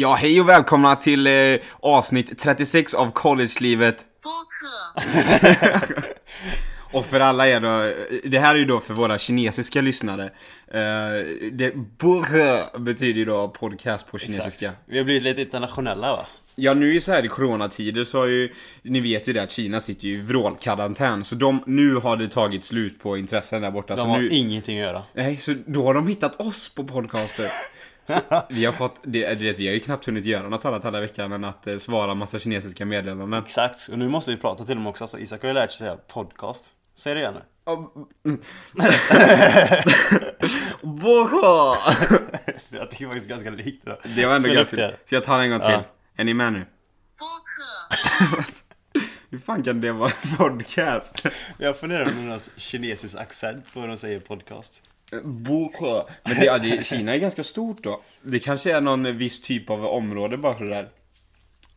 Ja, hej och välkomna till eh, avsnitt 36 av Collegelivet. Och för alla er då, det här är ju då för våra kinesiska lyssnare. Eh, det burr betyder ju då podcast på kinesiska. Exakt. Vi har blivit lite internationella va? Ja, nu är ju så här i coronatider så har ju, ni vet ju det att Kina sitter ju i vrålkarantän. Så de, nu har det tagit slut på intressen där borta. De så har nu, ingenting att göra. Nej, så då har de hittat oss på podcaster. Så vi har fått, det, det, vi har ju knappt hunnit göra något annat hela veckan än att eh, svara massa kinesiska meddelanden. Exakt, och nu måste vi prata till dem också. Så Isak har ju lärt sig säga podcast. Säg det igen nu. Boha! Jag tycker faktiskt ganska likt det. Det var ändå ganska... det. Ska jag ta den en gång till? Ja. Är ni med nu? Hur fan kan det vara en podcast? Jag funderar på någon kinesisk accent på hur de säger podcast. Boha! Men det, ja, det, Kina är ganska stort då. Det kanske är någon viss typ av område bara sådär.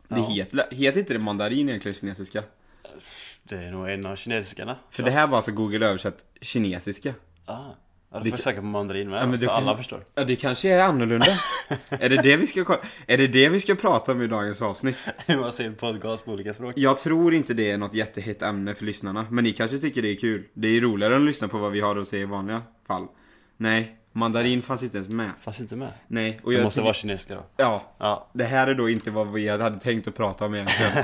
Det Ja. heter, heter inte det mandarin egentligen kinesiska? Det är nog en av kinesiskarna. För det här var alltså Google översatt kinesiska. Ah. Ja, Det du får söka på mandarin med, Ja, men så kan- alla förstår. Ja, det kanske är annorlunda. är, det det vi ska, är det det vi ska prata om i dagens avsnitt? Man säger podcast på olika språk. Jag tror inte det är något jättehett ämne för lyssnarna, men ni kanske tycker det är kul. Det är roligare än att lyssna på vad vi har att säga i vanliga fall. Nej, mandarin fanns inte ens med. Fanns inte med. Nej, och Det jag måste tycker- vara kinesiska då. Ja, Ja. det här är då inte vad vi hade tänkt att prata om egentligen.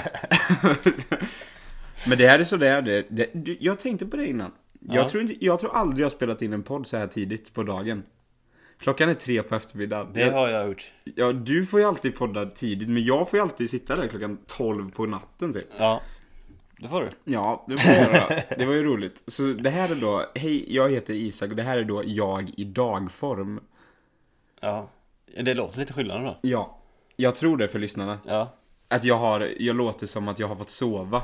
men det här är sådär det, det Jag tänkte på det innan. Jag, Ja. tror inte, jag tror aldrig jag spelat in en podd så här tidigt på dagen. Klockan är tre på eftermiddagen. Det jag, har jag gjort. Ja, du får ju alltid podda tidigt, men jag får ju alltid sitta där klockan 12 på natten typ. Ja. Det får du. Ja, det får jag göra. Det var ju roligt. Så det här är då, hej, jag heter Isak och det här är då jag i dagform. Ja. Det låter lite skillnad då. Ja, jag tror det för lyssnarna. Ja. Att jag har, jag låter som att jag har fått sova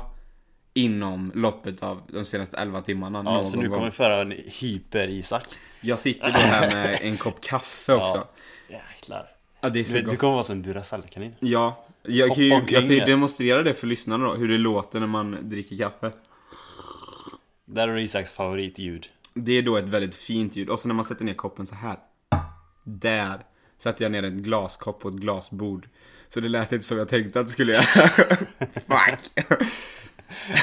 inom loppet av de senaste 11 timmarna. Ja, så nu gång. kommer vi föra en hyper-Isak. Jag sitter då här med en kopp kaffe också. Ja. Jäklar. Ja, det är Du, så du gott. kommer vara som en Duracell-kanin. Ja, jag kan, ju, jag kan ju demonstrera det för lyssnarna då, hur det låter när man dricker kaffe. Där är Isaks favoritljud. Det är då ett väldigt fint ljud. Och så när man sätter ner koppen så här. Där sätter jag ner en glaskopp på ett glasbord. Så det lät inte som jag tänkte att det skulle göra. Fuck!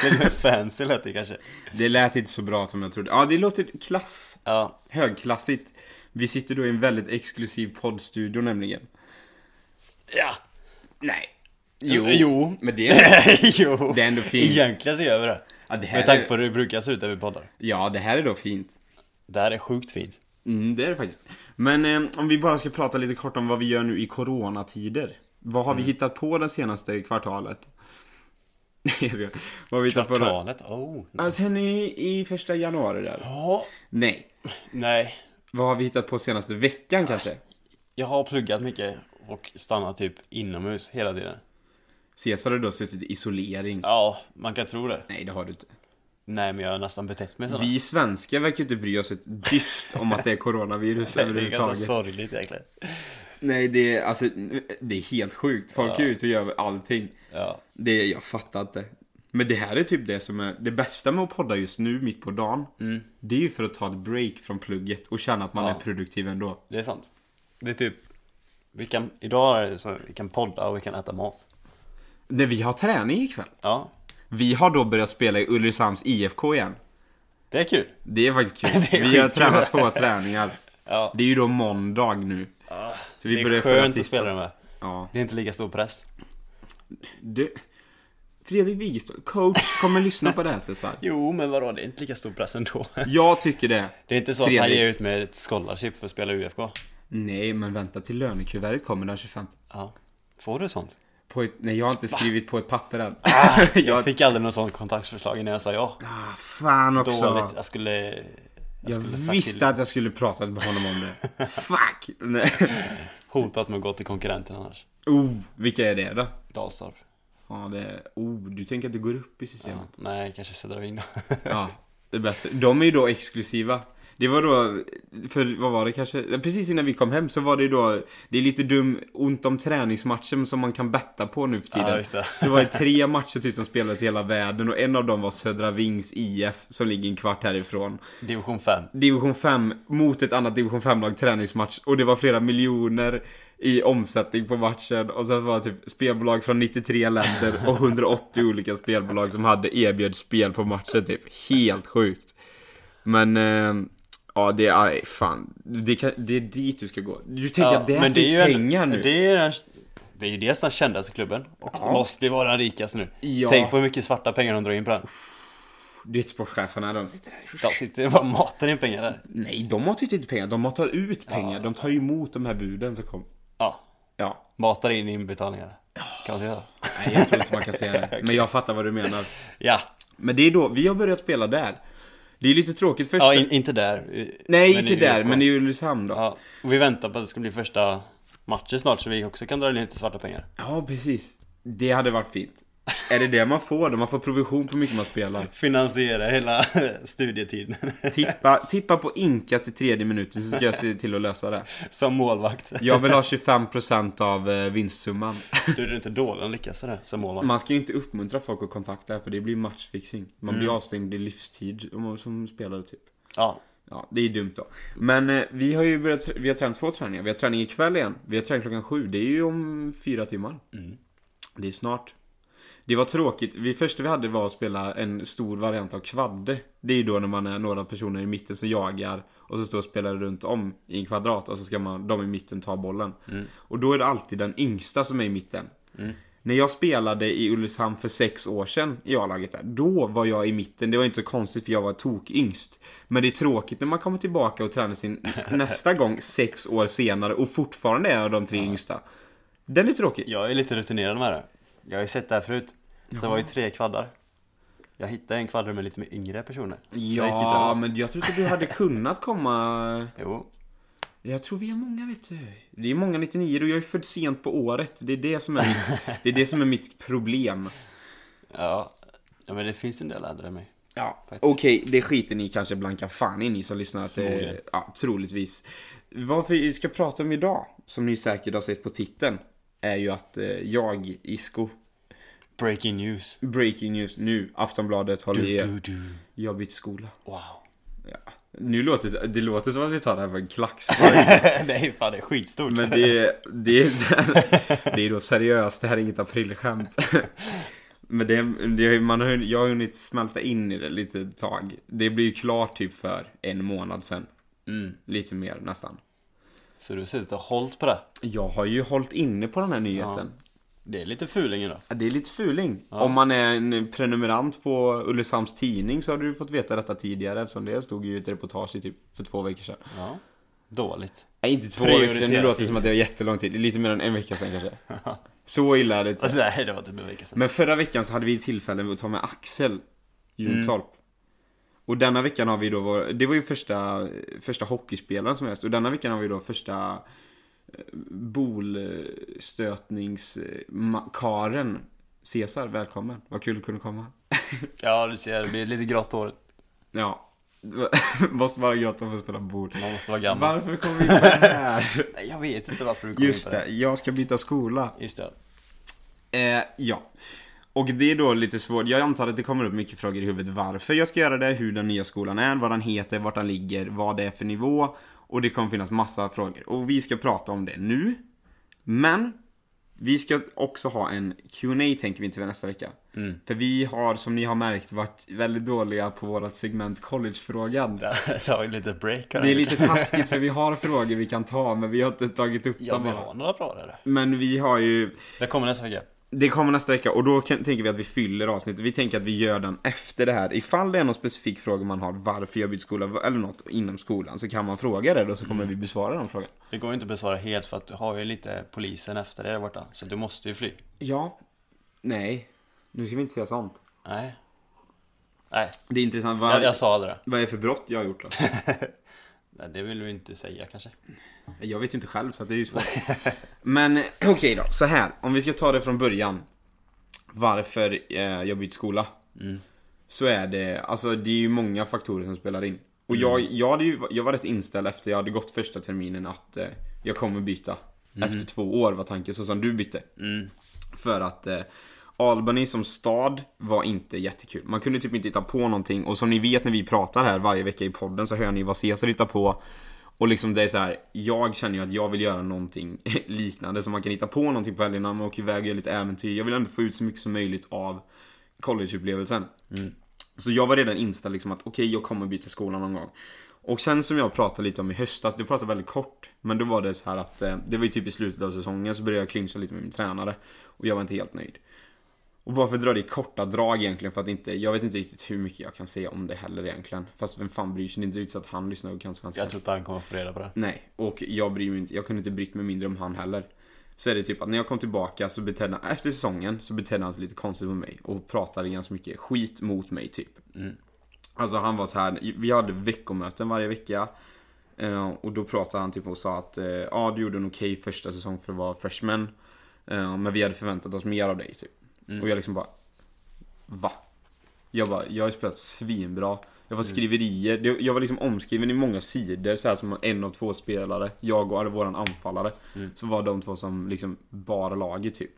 Lite mer fancy lät det kanske. Det lät inte så bra som jag trodde. Ja, det låter klass. Ja. Högklassigt. Vi sitter då i en väldigt exklusiv poddstudio nämligen. Ja. Nej. Jo. Jo. Men det är, jo. det är ändå fint. Egentligen så gör vi det. Ja, det här Med tanke på hur det brukar se ut när vi poddar. ja, det här är då fint. Det här är sjukt fint. Mm, det är det faktiskt. Men eh, om vi bara ska prata lite kort om vad vi gör nu i coronatider. Vad har vi hittat på det senaste kvartalet? Vad har vi hittat på då? Kvartalet. Oh. Ja, Sen i, i första januari där. Ja. Nej. Nej. Vad har vi hittat på senaste veckan kanske? Jag har pluggat mycket och stannat typ inomhus hela tiden. Caesar har då suttit i isolering. Ja, man kan tro det. Nej, det har du inte. Nej, men jag har nästan betett mig sådär. Vi svenskar verkar ju inte bry oss ett dyft om att det är coronavirus Det är ganska överhuvudtaget. sorgligt egentligen. Nej, det är alltså, det är helt sjukt. Folk Ja. är ute och gör allting. Ja. Det, jag fattar inte. Men det här är typ det som är det bästa med att podda just nu, mitt på dagen. Det är ju för att ta ett break från plugget och känna att man Ja. är produktiv ändå. Det är sant. Det är typ, vi kan, idag är det så, vi kan podda och vi kan äta mat. När vi har träning ikväll. Ja, Vi har då börjat spela i Ulricehamns IFK igen. det är kul. Det är faktiskt kul. Är vi har tränat två träningar. Ja, Det är ju då måndag nu. Så vi det är skönt att spela med. Ja. Det är inte lika stor press. Du, Fredrik Wigestål, coach, kommer lyssna på det här Cesar. Jo, men vadå, det är inte lika stor press ändå. Jag tycker det. Det är inte så att han Fredrik. ger ut med ett scholarship för att spela UFK. Nej, men vänta till lönekuvertet kommer den 25. Ja. Får du sånt? Ett, nej, jag har inte skrivit på ett papper än. Jag jag, fick aldrig något sånt kontaktförslag innan jag sa ja. ah, fan också. Dåligt. Jag skulle... Jag, Jag skulle visste till- att jag skulle pratat med honom om det. Fuck! Nej. Hotat med att gå till konkurrenten annars. Oh, vilka är det då? Dalstorp. Ja, det är, oh, du tänker att du går upp i Ja. systemet? Nej, kanske Södra Ving då. Ja, det är bättre. De är ju då exklusiva. Det var då, för vad var det kanske, precis innan vi kom hem så var det då, det är lite dum, ont om träningsmatcher som man kan betta på nu för tiden. Ja, det. Så det var ju tre matcher typ som spelades i hela världen och en av dem var Södra Vings IF som ligger en kvart härifrån. Division 5. Division 5 mot ett annat division 5-lag träningsmatch och det var flera miljoner i omsättning på matchen och sen var det typ spelbolag från 93 länder och 180 olika spelbolag som hade erbjöd spel på matchen typ. Helt sjukt. Men, eh, ja det är, aj, fan. Det, kan, det är dit du ska gå. Du tänker att det här finns ju en- pengar nu. Det är, det är ju dels den kändaste klubben och Ja. måste ju vara den rikaste nu. Ja. Tänk på hur mycket svarta pengar de drar in på den. Du vet sportcheferna, de sitter där. De sitter ju bara och matar in pengar där. Nej, de matar ju inte pengar. De matar ut pengar. De tar ju emot de här buden som kom. Ja, Ja. matar in inbetalningar. Kan man så? Nej, jag tror inte man kan säga det. Men jag fattar vad du menar. Ja, Men det är då, vi har börjat spela där. Det är lite tråkigt första... ja in, inte där. Nej, Men inte där, UFK. men i Ulricehamn då. Ja. Ja, och vi väntar på att det ska bli första matchen snart så vi också kan dra in lite svarta pengar. precis. Det hade varit fint. Är det det man får då? Man får provision på hur mycket man spelar. Finansiera hela studietiden. Tippa, tippa på inkas till tredje minuten så ska jag se till att lösa det. Som målvakt. Jag vill ha 25% av eh, vinstsumman. Du är inte dålig att lyckas för det som målvakt. Man ska ju inte uppmuntra folk att kontakta för det blir matchfixing. Man blir avstängd i livstid som spelare typ. Ja, Ja, det är dumt då. Men eh, vi har ju börjat, vi har tränat två träningar. Vi har träning ikväll igen. Vi har träning klockan sju. Det är ju om fyra timmar. Det är snart. Det var tråkigt. Det första vi hade var att spela en stor variant av kvadde. Det är ju då när man är några personer i mitten som jagar och så står och spelar runt om i en kvadrat och så ska man, de i mitten ta bollen. Och då är det alltid den yngsta som är i mitten. När jag spelade i Ulricehamn för sex år sedan i A-laget där, då var jag i mitten. Det var inte så konstigt för jag var tokyngst. Men det är tråkigt när man kommer tillbaka och tränar sin nästa gång sex år senare och fortfarande är de tre yngsta. Den är tråkig. jag är lite rutinerad med det. Jag har ju sett det här förut. Så det var ju tre kvaddar. Jag hittade en kvadder med lite mer yngre personer. Så jag Ja, men jag tror inte du hade kunnat komma... Jo, Jag tror vi är många, vet du. Det är många 99 och jag är född sent på året. Det är det som är mitt, det är det som är mitt problem. ja. ja men det finns en del äldre än mig. Ja, Faktiskt. okej, det skiter ni kanske blanka fan i ni som lyssnar att det, Förmodligen. ja, troligtvis. Vad vi ska prata om idag, som ni säkert har sett på titeln, är ju att eh, jag, Isko, Breaking news. breaking news nu, Aftonbladet håller i er. Jag bytt skola. Wow. Ja. Nu låter det, det låter som att vi tar det här på en klackspark. det är fan det är skitstort. Men det det det är då seriöst, det här är inget aprilskämt. Men det, det, man har, jag har hunnit smälta in i det lite tag. Det blir ju klart typ för en månad sedan. Mm. Lite mer nästan. Så du har suttit och hållit på det. Jag har ju hållit inne på den här nyheten. Det är lite fulingen då. Ja. Det är lite fuling. Om man är en prenumerant på Ulricehamns tidning så har du fått veta detta tidigare eftersom det stod ju i ett reportage i typ för två veckor sedan. Ja. Dåligt. Nej, inte två veckor sedan. Nu Prioritera låter det som att det var jättelång tid. Det lite mer än en vecka sedan kanske. Så illa är det inte. Nej, det var typ en vecka sedan. Men förra veckan så hade vi tillfälle att ta med Axel Juntorp. Och denna veckan har vi då vår, det var ju första, första hockeyspelaren som helst. Och denna veckan har vi då första eh, bolstötningskaren Cesar, välkommen. Vad kul att kunna komma. Ja, du ser, det blir lite grått hår. Ja, måste vara grått att få spela bol. Man måste vara gammal. Varför kom vi på det här? Jag vet inte varför du kom Just in på det, jag ska byta skola. Just det. Eh, ja. Och det är då lite svårt. Jag antar att det kommer upp mycket frågor i huvudet varför jag ska göra det, hur den nya skolan är, vad den heter, vart den ligger, vad det är för nivå. Och det kommer finnas massa frågor. Och vi ska prata om det nu. Men vi ska också ha en Q&A tänker vi till nästa vecka. För vi har, som ni har märkt, varit väldigt dåliga på vårt segment collegefrågan. Tar vi lite break. Det är lite taskigt för vi har frågor vi kan ta men vi har inte tagit upp Ja, dem vi bara. har några bra där. Men vi har ju Det kommer nästa vecka. Det kommer nästa vecka och då kan, tänker vi att vi fyller avsnittet. Vi tänker att vi gör den efter det här. Ifall det är någon specifik fråga man har, varför jag bytt skola eller något inom skolan, så kan man fråga det och så kommer vi besvara den frågan. Det går ju inte att besvara helt för att du har ju lite polisen efter dig där borta. Så du måste ju fly. Ja. Nej. Nu ska vi inte säga sånt. Nej. Nej, Det är intressant. Vad, jag, jag sa det. vad är det för brott jag har gjort då? Nej, det vill du inte säga kanske. Jag vet ju inte själv så det är ju svårt. Men eh, okej då, så här. Om vi ska ta det från början. Varför eh, jag bytt skola. Så är det, alltså det är ju många faktorer som spelar in. Och jag, jag, hade ju, jag var rätt inställd efter jag hade gått första terminen att eh, jag kommer byta. Efter två år var tanken, så som du bytte. För att eh, Albany som stad var inte jättekul. Man kunde typ inte hitta på någonting. Och som ni vet när vi pratar här varje vecka i podden så hör ni vad Cesar hittar på. Och liksom det är så här, jag känner ju att jag vill göra någonting liknande. Så man kan hitta på någonting på helgerna, man åker iväg och gör lite äventyr. Jag vill ändå få ut så mycket som möjligt av collegeupplevelsen. Så jag var redan inställd liksom att okej, jag kommer byta skola någon gång. Och sen som jag pratade lite om i höstas, det pratade väldigt kort. Men då var det så här att, eh, det var ju typ i slutet av säsongen så började jag clincha lite med min tränare. Och jag var inte helt nöjd. Och bara för att dra det i korta drag egentligen för att inte, jag vet inte riktigt hur mycket jag kan säga om det heller egentligen. Fast vem fan bryr sig? Det är inte riktigt så att han lyssnar och kan svenska. Jag tror inte han kommer få reda på det. Nej, och jag bryr mig inte, jag kunde inte brytt mig mindre om han heller. Så är det typ att när jag kom tillbaka så betedde han, efter säsongen så betedde han sig lite konstigt mot mig och pratade ganska mycket skit mot mig typ. Alltså han var så här, vi hade veckomöten varje vecka. eh, Och då pratade han typ och sa att eh, ja du gjorde en okej första säsong för att vara freshman. eh, Men vi hade förväntat oss mer av dig typ. Och jag liksom bara Va? Jag bara, jag har spelat svinbra. Jag var skriverier, det- jag var liksom omskriven i många sidor så här som en av två spelare. Jag och våran anfallare. Så var de två som liksom bar laget typ.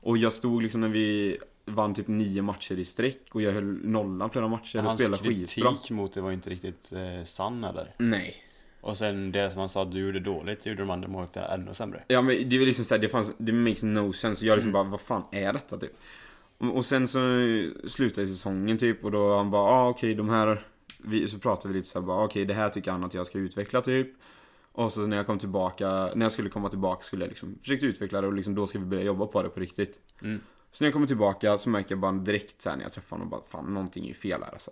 Och jag stod liksom när vi vann typ nio matcher i sträck och jag höll nollan flera matcher och Hans spelade skitbra. kritik mot det var inte riktigt eh, sann eller? Nej. Och sen det som han sa att du gjorde dåligt, det gjorde de andra målvakterna ännu sämre. Ja men det var liksom såhär, det fanns, det makes no sense. Jag liksom bara, vad fan är detta typ? Och, och sen så slutade säsongen typ och då han bara, ah, okej de här, vi, så pratade vi lite såhär bara, okej det här tycker han att jag ska utveckla typ. Och så när jag kom tillbaka, när jag skulle komma tillbaka skulle jag liksom försöka utveckla det och liksom då ska vi börja jobba på det på riktigt. Mm. Så när jag kommer tillbaka så märker jag bara direkt såhär när jag träffar honom bara, fan någonting är ju fel här alltså.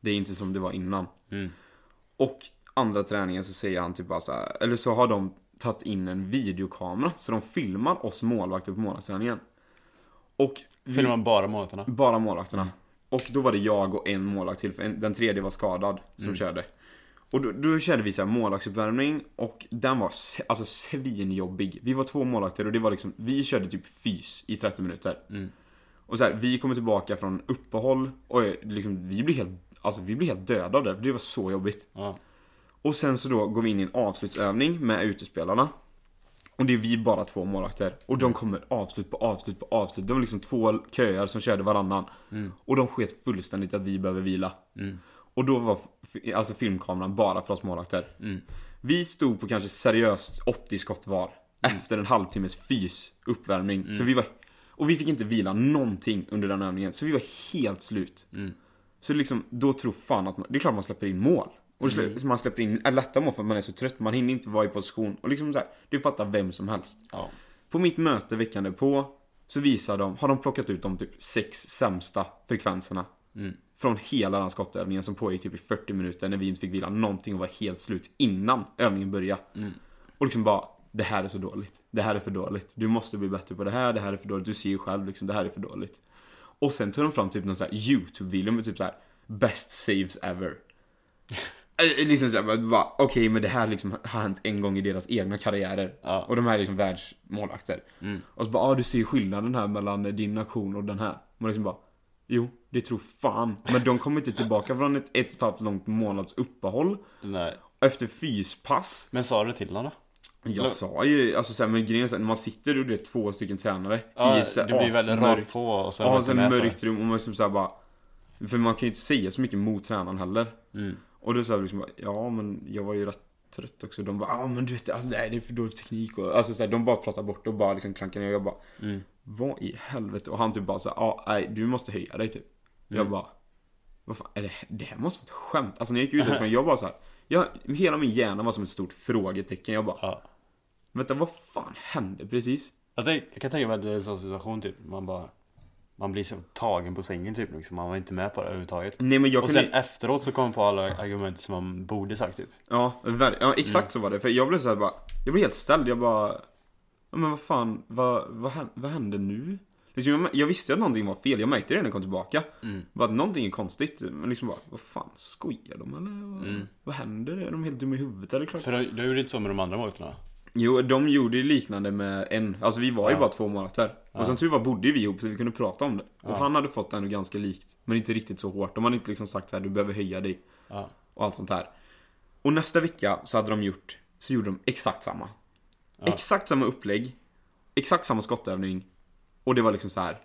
Det är inte som det var innan. Mm. Och andra träningen så säger han typ bara så här, eller så har de tagit in en videokamera så de filmar oss målvakter på målvaktsträningen. Och vi, Filmar bara målvakterna. bara målvakterna. Och då var det jag och en målvakt till, för en, den tredje var skadad som körde. Och då, då körde vi så här målvaktsuppvärmning och den var alltså svinjobbig. Vi var två målvakter och det var liksom, vi körde typ fys i 30 minuter. Och så här, vi kommer tillbaka från uppehåll och liksom, vi blir helt, alltså vi blir helt döda det, för det var så jobbigt. Ja. Och sen så då går vi in i en avslutsövning med utespelarna. Och det är vi bara två målvakter. Och de kommer avslut på avslut på avslut. De var liksom två köer som körde varannan. Och de sket fullständigt att vi behöver vila. Och då var alltså filmkameran bara för oss målvakter. Vi stod på kanske seriöst 80 skott var. Efter en halvtimmes fys uppvärmning. Så vi var... Och vi fick inte vila någonting under den övningen. Så vi var helt slut. Så liksom, då tror fan att man, det är klart man släpper in mål. Och slä, man släpper in äh, lätta mål för att man är så trött. Man hinner inte vara i position. Och liksom så här, det fattar vem som helst. Ja. På mitt möte veckan därpå så visar de, har de plockat ut de typ sex sämsta frekvenserna. Från hela den skottövningen som pågick typ i 40 minuter när vi inte fick vila någonting och var helt slut innan övningen började. Och liksom bara, det här är så dåligt. Det här är för dåligt. Du måste bli bättre på det här, det här är för dåligt. Du ser ju själv liksom, det här är för dåligt. Och sen tog de fram typ någon sån här YouTube-video med typ så här Best saves ever. Eh, liksom såhär, bara, okej men det här liksom har hänt en gång i deras egna karriärer. Ja. Och de här är liksom världsmålvakter. Och så bara, ah, du ser skillnaden här mellan din aktion och den här. Man liksom bara, jo, det tror fan. Men de kommer inte tillbaka från ett ett och ett halvt långt månads uppehåll. Nej. Efter fyspass. Men sa du till honom då? Jag sa ju, alltså såhär, men grejen är så här, när man sitter och det är två stycken tränare Ja, i så här det blir väldigt rakt på och sen Ja, sen mörkt rum och man liksom såhär bara För man kan ju inte säga så mycket mot tränaren heller Mm. Och då sa liksom bara, ja men jag var ju rätt trött också De bara, ja men du vet, alltså nej, det är för dålig teknik och Alltså såhär, de bara pratar bort och bara liksom klankar ner och jag bara Mm. Vad i helvete? Och han typ bara såhär, ja nej du måste höja dig typ Mm. Jag bara Vad fan, är det, det här måste vara ett skämt Alltså när jag gick ut därifrån, jag bara såhär jag, Hela min hjärna var som ett stort frågetecken Jag bara, Ja. vänta vad fan hände precis? Jag, tänk, jag kan tänka mig att det är en sån situation typ, man bara Man blir så tagen på sängen typ liksom, man var inte med på det överhuvudtaget Nej men jag Och kunde sen efteråt så kom man på alla argument som man borde sagt typ Ja, ver- ja exakt så var det. För jag blev så här bara, jag blev helt ställd. Jag bara, ja, men vad fan, vad, vad, vad hände nu? Liksom, jag, jag visste att någonting var fel, jag märkte det när jag kom tillbaka. Bara att någonting är konstigt. Men liksom bara, vad fan, skojar de eller? Vad, vad händer? Är de helt dumma i huvudet eller? Klart? För du, du gjorde inte så med de andra målvakterna Jo, de gjorde ju liknande med en. Alltså vi var ju Ja. bara två målvakter. Och som tur var bodde vi ihop så vi kunde prata om det. Och Ja. han hade fått ändå ganska likt. Men inte riktigt så hårt. De hade inte liksom sagt så här, du behöver höja dig. Ja Och allt sånt här. Och nästa vecka så hade de gjort, så gjorde de exakt samma. Exakt samma upplägg. Exakt samma skottövning. Och det var liksom så här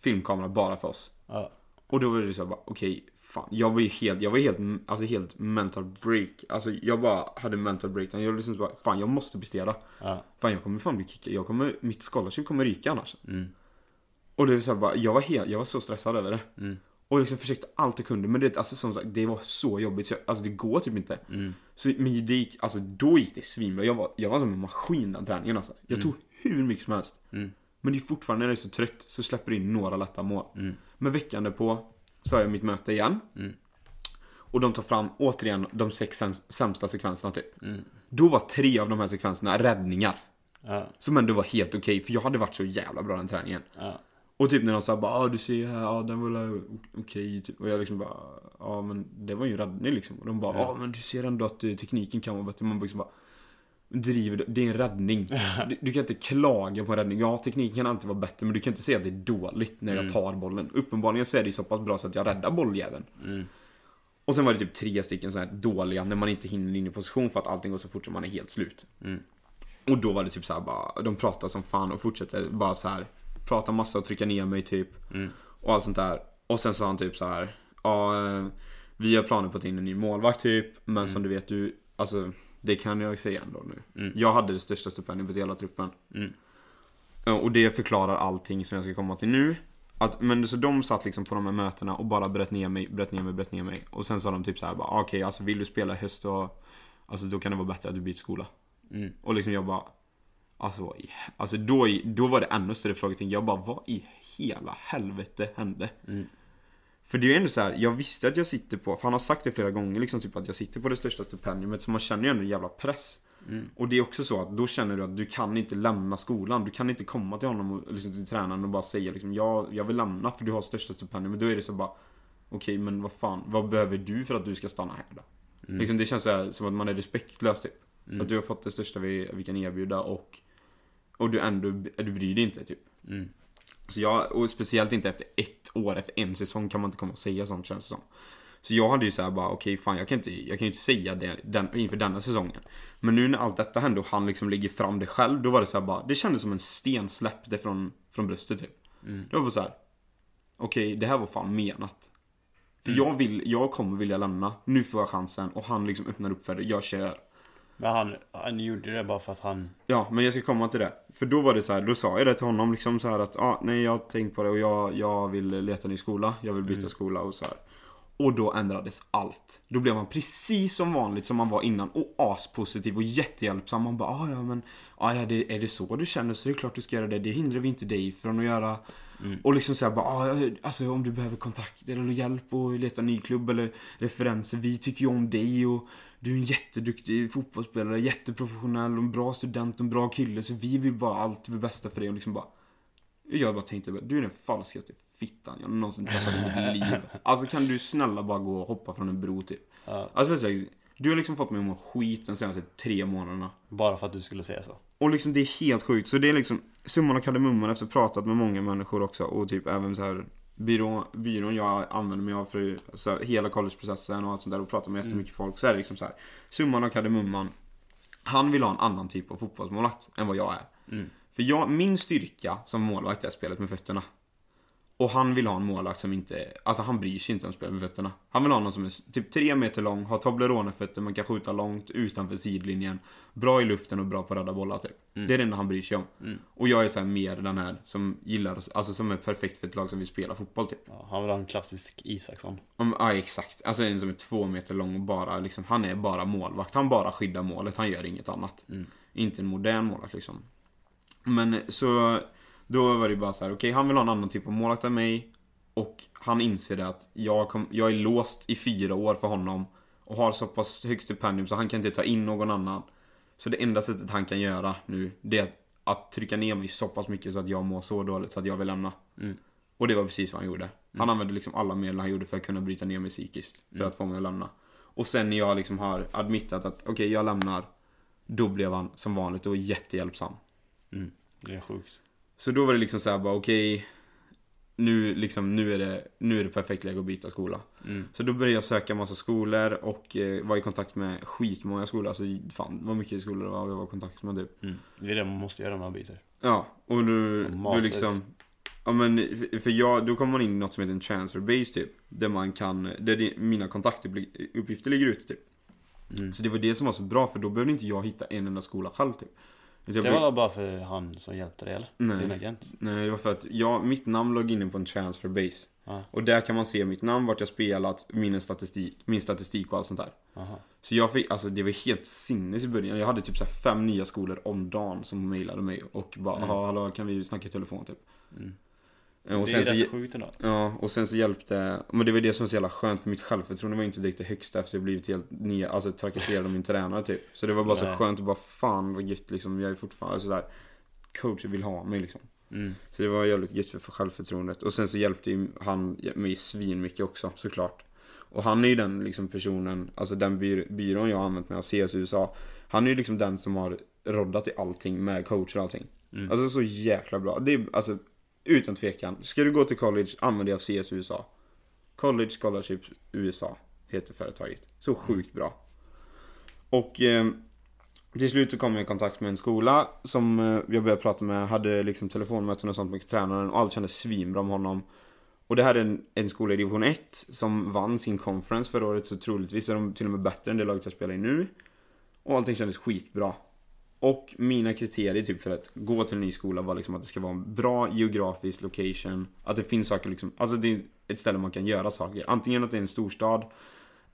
filmkamera bara för oss. Ja. Och då var det så bara, okej, fan. Jag var ju helt, jag var helt, alltså helt mental break. Alltså jag bara hade mental breakdown. Jag liksom bara, fan jag måste prestera. Ja. Fan jag kommer fan bli kickad. Jag kommer, mitt scholarship kommer ryka annars. Mm. Och det är så bara, jag var helt, jag var så stressad över det. Mm. Och liksom försökte allt jag kunde. Men det, alltså, som sagt, det var så jobbigt. Så jag, alltså det går typ inte. Mm. Så, men det gick, alltså då gick det svinbra. Jag var, jag var som en maskin den träningen alltså. Jag tog hur mycket som helst. Mm. Men det är fortfarande när jag är så trött så släpper det in några lätta mål. Mm. Men veckan därpå så har jag mitt möte igen. Mm. Och de tar fram återigen de sex säms- sämsta sekvenserna typ. Mm. Då var tre av de här sekvenserna räddningar. Ja. Som ändå var helt okej, för jag hade varit så jävla bra den träningen. Ja. Och typ när de sa bara ah, du ser här, ja den var okej typ. Och jag liksom bara ja men det var ju en räddning liksom. Och de bara ja men du ser ändå att eh, tekniken kan vara bättre. Man bara liksom bara driver det är en räddning. Du, du kan inte klaga på en räddning. Ja tekniken kan alltid vara bättre men du kan inte säga att det är dåligt när jag tar bollen. Uppenbarligen så är det så pass bra så att jag räddar bolljäveln. Mm. Och sen var det typ tre stycken så här dåliga när man inte hinner in i position för att allting går så fort som man är helt slut. Mm. Och då var det typ så här bara, de pratar som fan och fortsätter bara så här prata massa och trycka ner mig typ. Mm. Och allt sånt där. Och sen sa han typ så här, ja eh, vi har planer på att ta in en ny målvakt typ. Men som du vet du, alltså det kan jag säga ändå nu. Mm. Jag hade det största stipendiet på hela truppen. Mm. Ja, Och det förklarar allting som jag ska komma till nu. Att, men så de satt liksom på de här mötena och bara bröt ner mig, bröt ner mig, bröt ner mig. Och sen sa de typ så här bara, okej alltså vill du spela höst då, alltså då kan det vara bättre att du byter skola. Mm. Och liksom jag bara, alltså, alltså då, då var det ännu större frågetecken. Jag bara, vad i hela helvete hände? Mm. För det är ju ändå så här, jag visste att jag sitter på, för han har sagt det flera gånger liksom typ att jag sitter på det största stipendiet så man känner ju ändå en jävla press. Mm. Och det är också så att då känner du att du kan inte lämna skolan. Du kan inte komma till honom och liksom till tränaren och bara säga liksom jag, jag vill lämna för du har största stipendiet. Men då är det så bara Okej men vad fan, vad behöver du för att du ska stanna här då? Mm. Liksom det känns så här, som att man är respektlös typ. Att du har fått det största vi, vi kan erbjuda och Och du ändå, du bryr dig inte typ. Mm. Så jag, och speciellt inte efter ett år, efter en säsong kan man inte komma och säga sånt känns det som. Så jag hade ju såhär bara, okej fan jag kan inte, jag kan ju inte säga det den, inför denna säsongen. Men nu när allt detta hände och han liksom lägger fram det själv, då var det så här bara, det kändes som en sten släppte från, från bröstet typ. Det var bara så här. okej det här var fan menat. För jag vill, jag kommer vilja lämna, nu får jag chansen och han liksom öppnar upp för det, jag kör. Men han, han gjorde det bara för att han... Ja, men jag ska komma till det. För då var det så här, då sa jag det till honom liksom så här att ah, nej jag har tänkt på det och jag, jag vill leta ny skola. Jag vill byta skola och så här. Och då ändrades allt. Då blev man precis som vanligt som man var innan och aspositiv och jättehjälpsam. Man bara ah, ja men ah, ja, det, är det så du känner så är det klart du ska göra det. Det hindrar vi inte dig från att göra. Och liksom såhär bara, ah, alltså om du behöver kontakter eller hjälp och leta ny klubb eller referenser. Vi tycker ju om dig och du är en jätteduktig fotbollsspelare, jätteprofessionell och en bra student och en bra kille. Så vi vill bara allt det bästa för dig och liksom bara Jag bara tänkte, du är den falskaste fittan jag någonsin träffat i mitt liv. Alltså kan du snälla bara gå och hoppa från en bro typ. Ja. Alltså du har liksom fått mig att må skit de senaste tre månaderna. Bara för att du skulle säga så. Och liksom det är helt sjukt. Så det är liksom summan och kardemumman efter pratat med många människor också och typ även så här byrån, byrån jag använder mig av för så här, hela collegeprocessen och allt sånt där och pratar med jättemycket folk så är det liksom så här summan och kardemumman. Han vill ha en annan typ av fotbollsmålvakt än vad jag är. Mm. För jag, min styrka som målvakt är spelet med fötterna. Och han vill ha en målvakt som inte, alltså han bryr sig inte om spelet med fötterna. Han vill ha någon som är typ tre meter lång, har Toblerone-fötter, man kan skjuta långt utanför sidlinjen. Bra i luften och bra på att rädda bollar typ. Det är det enda han bryr sig om. Och jag är så här mer den här som gillar, alltså som är perfekt för ett lag som vill spela fotboll typ. Ja, han vill ha en klassisk Isaksson. Om, ja exakt, alltså en som är två meter lång och bara liksom, han är bara målvakt. Han bara skyddar målet, han gör inget annat. Inte en modern målvakt liksom. Men så, då var det bara så här: okej han vill ha en annan typ av målvakt än mig. Och han inser det att jag, kom, jag är låst i fyra år för honom. Och har så pass högt stipendium så han kan inte ta in någon annan. Så det enda sättet han kan göra nu, det är att, trycka ner mig så pass mycket så att jag mår så dåligt så att jag vill lämna. Och det var precis vad han gjorde. Han använde liksom alla medel han gjorde för att kunna bryta ner mig psykiskt. För att få mig att lämna. Och sen när jag liksom har admittat att okej, jag lämnar. Då blev han som vanligt och jättehjälpsam. Mm. Det är sjukt. Så då var det liksom så här bara okej. nu, liksom, nu, är det, nu är det perfekt läge att byta skola. Mm. Så då började jag söka massa skolor och eh, var i kontakt med skitmånga skolor. Alltså fan vad mycket skolor det var jag var i kontakt med typ. Mm. Det är det man måste göra när man byter. Ja, och du, Och du liksom... Ja men, för jag, då kommer man in i något som heter en transfer base typ. Där man kan, där det, mina kontaktuppgifter ligger ute typ. Mm. Så det var det som var så bra för då behövde inte jag hitta en enda skola själv typ. Det blev- var väl bara för han som hjälpte dig eller? Nej. Din agent? Nej, det var för att jag, mitt namn låg inne på en transfer base. Ja. Och där kan man se mitt namn, vart jag spelat, min statistik, min statistik och allt sånt där. Aha. Så jag fick, alltså det var helt sinnes i början. Jag hade typ så fem nya skolor om dagen som mejlade mig och bara Mm. "Jaha, hallå kan vi snacka i telefon typ. Mm. Och det sen är så, rätt sjukt ändå. ja, och sen så hjälpte, men det var det som var så jävla skönt för mitt självförtroende var ju inte direkt det högsta efter jag blivit helt nya, alltså trakasserad av min tränare typ. Så det var bara så Nej. skönt att bara fan vad gött liksom, jag är fortfarande sådär, coachen vill ha mig liksom. Mm. Så det var jävligt gött för för självförtroendet. Och sen så hjälpte ju han mig svin mycket också såklart. Och han är ju den liksom personen, alltså den by byrån jag har använt mig av, CS USA. Han är ju liksom den som har roddat i allting med coacher och allting. Mm. Alltså så jäkla bra. Det är alltså utan tvekan. Ska du gå till college, använd dig av CS USA. College Scholarship USA heter företaget. Så sjukt bra. Och eh, till slut så kom jag i kontakt med en skola som eh, jag började prata med, hade liksom telefonmöten och sånt med tränaren och allt kändes svinbra med honom. Och det här är en, en skola i division 1 som vann sin conference förra året så troligtvis är de till och med bättre än det laget jag spelar i nu. Och allting kändes skitbra. Och mina kriterier typ för att gå till en ny skola var liksom att det ska vara en bra geografisk location. Att det finns saker liksom, alltså det är ett ställe man kan göra saker. Antingen att det är en storstad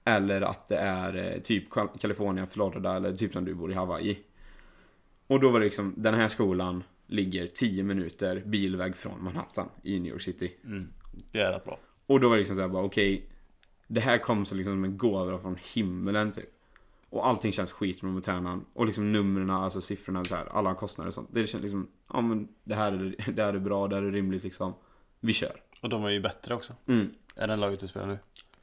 eller att det är eh, typ Kal- California, Florida eller typ som du bor i Hawaii. Och då var det liksom, den här skolan ligger 10 minuter bilväg från Manhattan i New York City. Mm. Det är rätt bra. Och då var det liksom såhär bara okej Det här kom så liksom som en gåva från himmelen typ Och allting känns skitbra med tränaren. Och liksom numren, alltså siffrorna, så här, alla kostnader och sånt. Det känns liksom, ja men det här är, det här är bra, det här är rimligt liksom. Vi kör. Och de är ju bättre också. mm. Är den laget du spelar nu?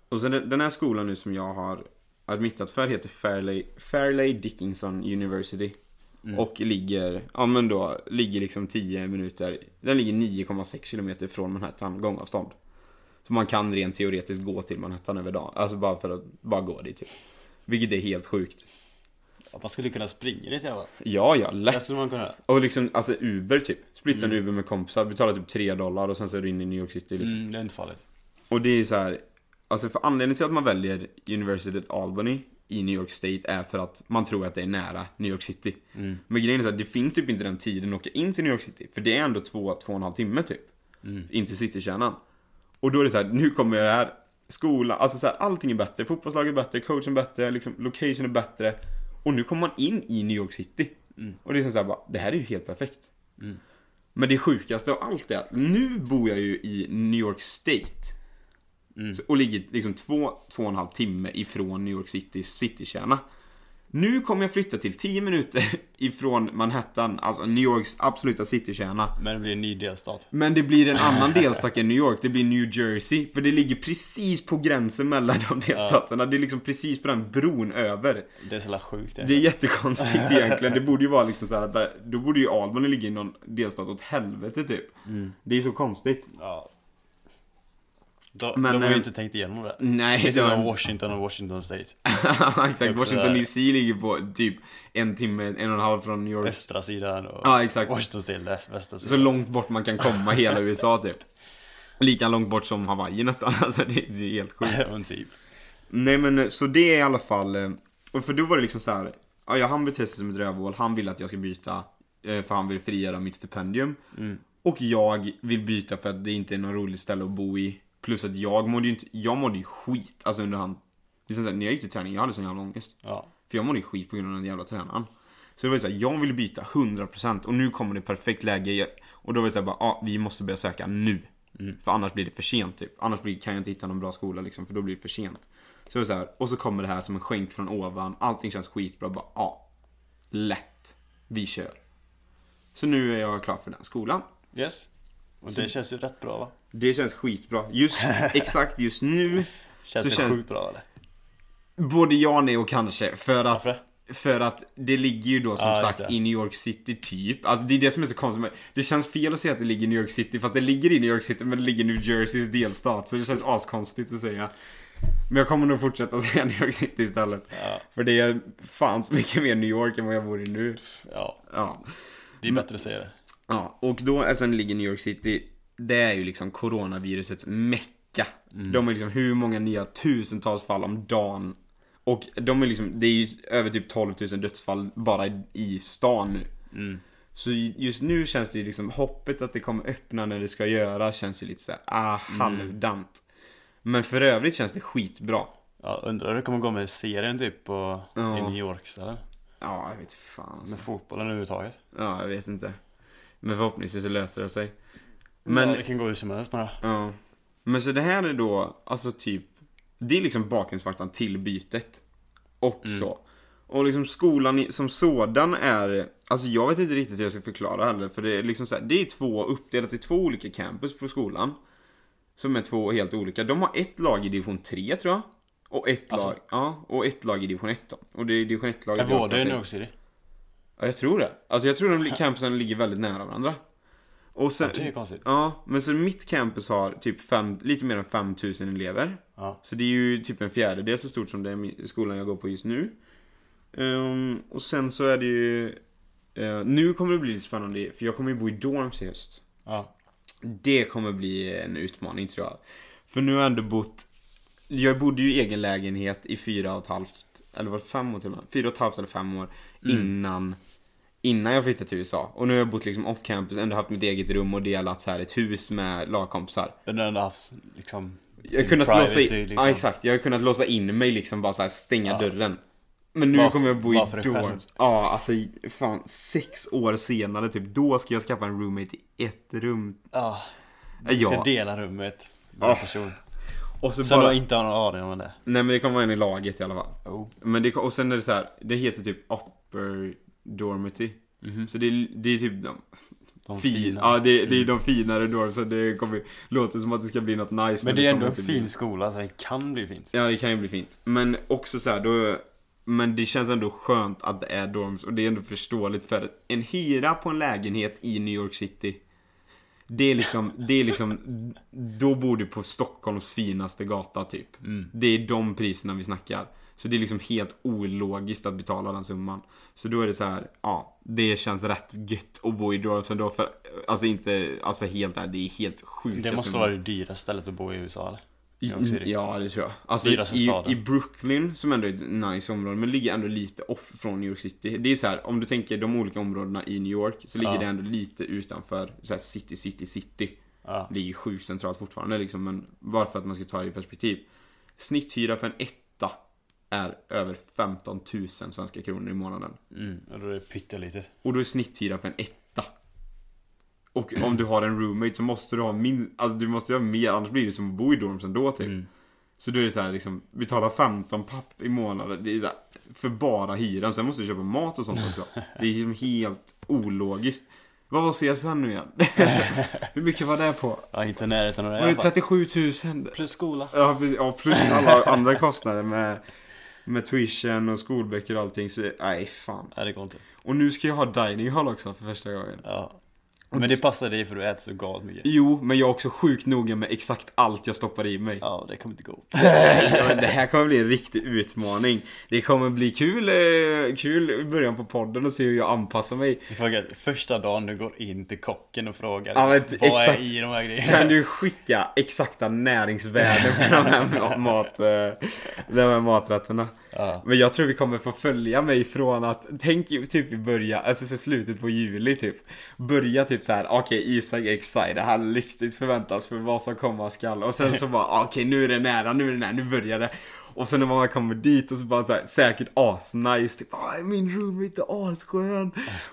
Och sen den den här skolan nu som jag har admittat för heter Fairleigh, Fairleigh Dickinson University. Mm. Och ligger, ja men då, ligger liksom 10 minuter. Den ligger 9,6 kilometer från Manhattan gångavstånd. Så man kan rent teoretiskt gå till Manhattan över dagen. Alltså bara för att, bara gå dit typ Vilket är helt sjukt Ja, man skulle kunna springa dit fall. Ja, ja, Det lätt skulle man kunna. Och liksom, alltså Uber typ Splitta en Mm. Uber med kompisar, betala typ 3 dollar och sen så är du inne i New York City liksom Mm, det är inte farligt. Och det är så här, alltså för anledningen till att man väljer University of Albany i New York State är för att man tror att det är nära New York City. Mm. Men grejen är så här, det finns typ inte den tiden att åka in till New York City. För det är ändå två, två och en halv timme typ. Mm. In till citykärnan. Och då är det så här, nu kommer det här, skola, alltså så här, allting är bättre. Fotbollslaget är bättre, coachen är bättre, liksom, location är bättre. Och nu kommer man in i New York City. Mm. Och det är så här bara, det här är ju helt perfekt. Mm. Men det sjukaste av allt är att nu bor jag ju i New York State. Mm. Och ligger liksom två, två och en halv timme ifrån New York Citys citykärna. Nu kommer jag flytta till 10 minuter ifrån Manhattan, alltså New Yorks absoluta citykärna. Men det blir en ny delstat. Men det blir en annan delstat än New York, det blir New Jersey. För det ligger precis på gränsen mellan de delstaterna. Det är liksom precis på den bron över. Det är så sjukt. Det är jättekonstigt egentligen. Det borde ju vara liksom så här att där, då borde ju Albany ligga i någon delstat åt helvete typ. Mm. Det är så konstigt. Ja. Då, Men, de har ju eh, inte tänkt igenom det. Nej, det var som Washington och Washington State. Exakt, Också Washington. DC ligger på typ en timme, en och en halv från New York. Östra sidan och Ja, exakt. Washington State väst- västra Så sidan. långt bort man kan komma hela USA typ. Lika långt bort som Hawaii nästan, alltså det är ju helt sjukt. Typ. Nej men eh, så det är i alla fall, eh, och för då var det liksom så här. Ja, han beter sig som ett rövhål, han vill att jag ska byta för han vill frigöra mitt stipendium. Mm. Och jag vill byta för att det inte är något roligt ställe att bo i. Plus att jag mådde ju inte, jag mådde ju skit, alltså under han. Liksom när jag gick till träning, jag hade sån jävla ångest. Ja. För jag mådde ju skit på grund av den jävla tränaren. Så det var ju såhär, jag vill byta 100% och nu kommer det perfekt läge. Och då var det såhär bara, ja vi måste börja söka nu. Mm. För annars blir det för sent typ. Annars blir, kan jag inte hitta någon bra skola liksom, för då blir det för sent. Så det var så här, och så kommer det här som en skänk från ovan. Allting känns skitbra, bara ja. Lätt. Vi kör. Så nu är jag klar för den skolan. Yes. Och Så- det känns ju rätt bra va? Det känns skitbra. Just, exakt just nu. Känns Så det känns- sjukt bra eller? Både ja, nej och kanske. För att Varför? För att det ligger ju då som Ja, sagt i New York City typ. Alltså det är det som är så konstigt. Det känns fel att säga att det ligger i New York City fast det ligger i New York City men det ligger i New Jerseys delstat. Så det känns askonstigt att säga. Men jag kommer nog fortsätta säga New York City istället. Ja. För det är fan så mycket mer New York än vad jag bor i nu. Ja, Ja. det är bättre att säga det. Ja, och då eftersom det ligger i New York City, det är ju liksom coronavirusets mecka. De har liksom hur många nya tusentals fall om dagen. Och de är liksom, det är ju över typ 12 000 dödsfall bara i, i stan nu. Mm. Så just nu känns det ju liksom, hoppet att det kommer öppna när det ska göra känns ju lite såhär, ah, halvdant. Men för övrigt känns det skitbra. Ja, undrar hur det kommer gå med serien typ på, Ja. i New York stället. Ja, jag vet fan alltså. Med fotbollen överhuvudtaget. Ja, jag vet inte. Men förhoppningsvis så löser det sig. Men ja, det kan gå hur som helst bara. Ja. Men så det här är då, alltså typ, det är liksom bakgrundsfaktorn till bytet. Också. Och liksom skolan i- som sådan är, alltså jag vet inte riktigt hur jag ska förklara heller. För det är liksom så här, det är två, uppdelat i två olika campus på skolan. Som är två helt olika. De har ett lag i division 3 tror jag. Och ett Alltså? lag, ja, och ett lag i division 1 då. Och det är division 1-laget Är jag ska i till. New York City? Ja, jag tror det. Alltså jag tror de campusen ligger väldigt nära varandra. Och sen, Ja, det är konstigt. Ja, men så mitt campus har typ fem, lite mer än 5000 elever. Ja. Så det är ju typ en fjärdedel så stort som min- skolan jag går på just nu. Ehm, och sen så är det ju... eh, nu kommer det bli lite spännande, för jag kommer ju bo i dorms i höst. Ja. Det kommer bli en utmaning tror jag. För nu har jag ändå bott... Jag bodde ju i egen lägenhet i fyra och ett halvt, eller var det fem år till och med? Fyra och ett halvt eller fem år innan, innan jag flyttade till USA. Och nu har jag bott liksom off campus, ändå haft mitt eget rum och delat så här ett hus med lagkompisar. Men har haft liksom Jag har kunnat låsa privacy, in, liksom. ja exakt, jag har kunnat låsa in mig liksom bara så här stänga Ja. dörren. Men nu Bara- kommer jag bo i dorms. Ja, alltså fan sex år senare typ, då ska jag skaffa en roommate i ett rum. Ja. Ja. Du ska dela rummet med en Ja. person. Och så Som bara, du inte har någon aning om det. nej men det kommer vara en i laget i alla fall. Oh. Men det, och sen är det så här, det heter typ upper dormity. Så det, det är typ de. De fin, fina. Ja, det, det är de finare dormsen. Det kommer, låter som att det ska bli något nice. Men det är ändå en inte bli. fin skola så det kan bli fint. Ja, det kan ju bli fint. Men också så här, då... Men det känns ändå skönt att det är dorms och det är ändå förståeligt för en hyra på en lägenhet i New York City. Det är liksom, det är liksom, då bor du på Stockholms finaste gata typ. Det är de priserna vi snackar. Så det är liksom helt ologiskt att betala den summan. Så då är det så här, ja, det känns rätt gött att bo i dorms ändå för, alltså inte, alltså helt det är helt sjukt. Det måste vara det dyraste stället att bo i USA eller? Ja, det tror jag. Alltså i, i Brooklyn, som ändå är ett nice område, men ligger ändå lite off från New York City. Det är så här, om du tänker de olika områdena i New York, så ligger Ja. det ändå lite utanför så här city, city, city. Ja. Ju sjukt centralt fortfarande liksom, men bara för att man ska ta det i perspektiv. Snitthyra för en etta är över 15 000 svenska kronor i månaden. Mm, och då är det pyttelitet. Och då är snitthyra för en etta. Och om du har en roommate så måste du ha min, alltså du måste ha mer, annars blir det som att bo i dorms ändå typ. Mm. Så då är det så här liksom, betala 15 papp i månaden, det är här, för bara hyran, sen måste du köpa mat och sånt också. Det är liksom helt ologiskt. Vad var CSN nu igen? Hur mycket var det på? Ja, inte närheten av det Var det alla fall. 37 000? Plus skola. Ja, precis. ja plus alla andra kostnader med, med tuition och skolböcker och allting. Så nej, fan. Nej, det går inte. Och nu ska jag ha dining hall också för första gången. Ja. Men det passar dig för du äter så galet mycket. Jo, men jag är också sjukt noga med exakt allt jag stoppar i mig. Ja, det kommer inte gå. Det här kommer bli en riktig utmaning. Det kommer bli kul, eh, kul i början på podden och se hur jag anpassar mig. Frågar, första dagen du går in till kocken och frågar Ja, men vad exakt. är i de här grejerna? Kan du skicka exakta näringsvärden på de här ma- mat, eh, de här maträtterna? Ja. Men jag tror vi kommer få följa mig från att, tänk typ i början, alltså så slutet på juli typ. Börja typ så här, okej Isak är excited, han riktigt förväntas för vad som komma skall. Och sen så bara, okej nu är det nära, nu är det nära, nu börjar det. Och sen när man kommer dit och så bara så här, säkert asnice, typ "Ah, min roommate är asskön,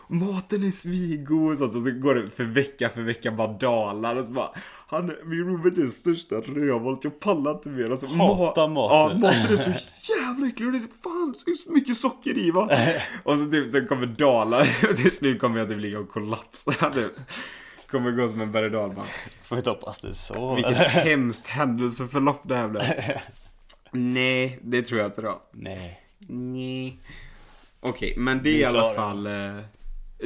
maten är svingod och. Så, så går det för vecka för vecka bara dalar och så bara, han, min roommate är det största rövhålet, jag pallar inte mer. Alltså, Hatar maten. Ja, maten är så jävla äcklig och det är så fan det är så mycket socker i va. och så typ, sen kommer dalar och till slut kommer jag typ ligga och kollapsa typ. Kommer gå som en berg och dalbana. Får inte hoppas det är så. Vilket hemskt händelseförlopp det här blev. Nej, det tror jag inte då. Nej. Nej. Okej, men det är i alla fall... Eh,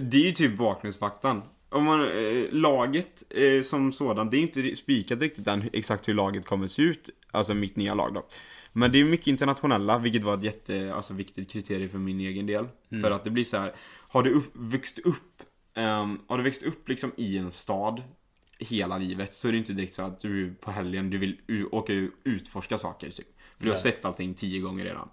det är ju typ bakgrundsfaktan. Om man, eh, laget eh, som sådant, det är inte spikat riktigt än exakt hur laget kommer se ut. Alltså mitt nya lag då. Men det är mycket internationella, vilket var ett jätte, alltså, viktigt kriterium för min egen del. Mm. För att det blir så här, har du upp, växt upp, ehm, har du växt upp liksom i en stad hela livet så är det inte direkt så att du på helgen du vill åka ut utforska saker typ. För du har sett allting tio gånger redan.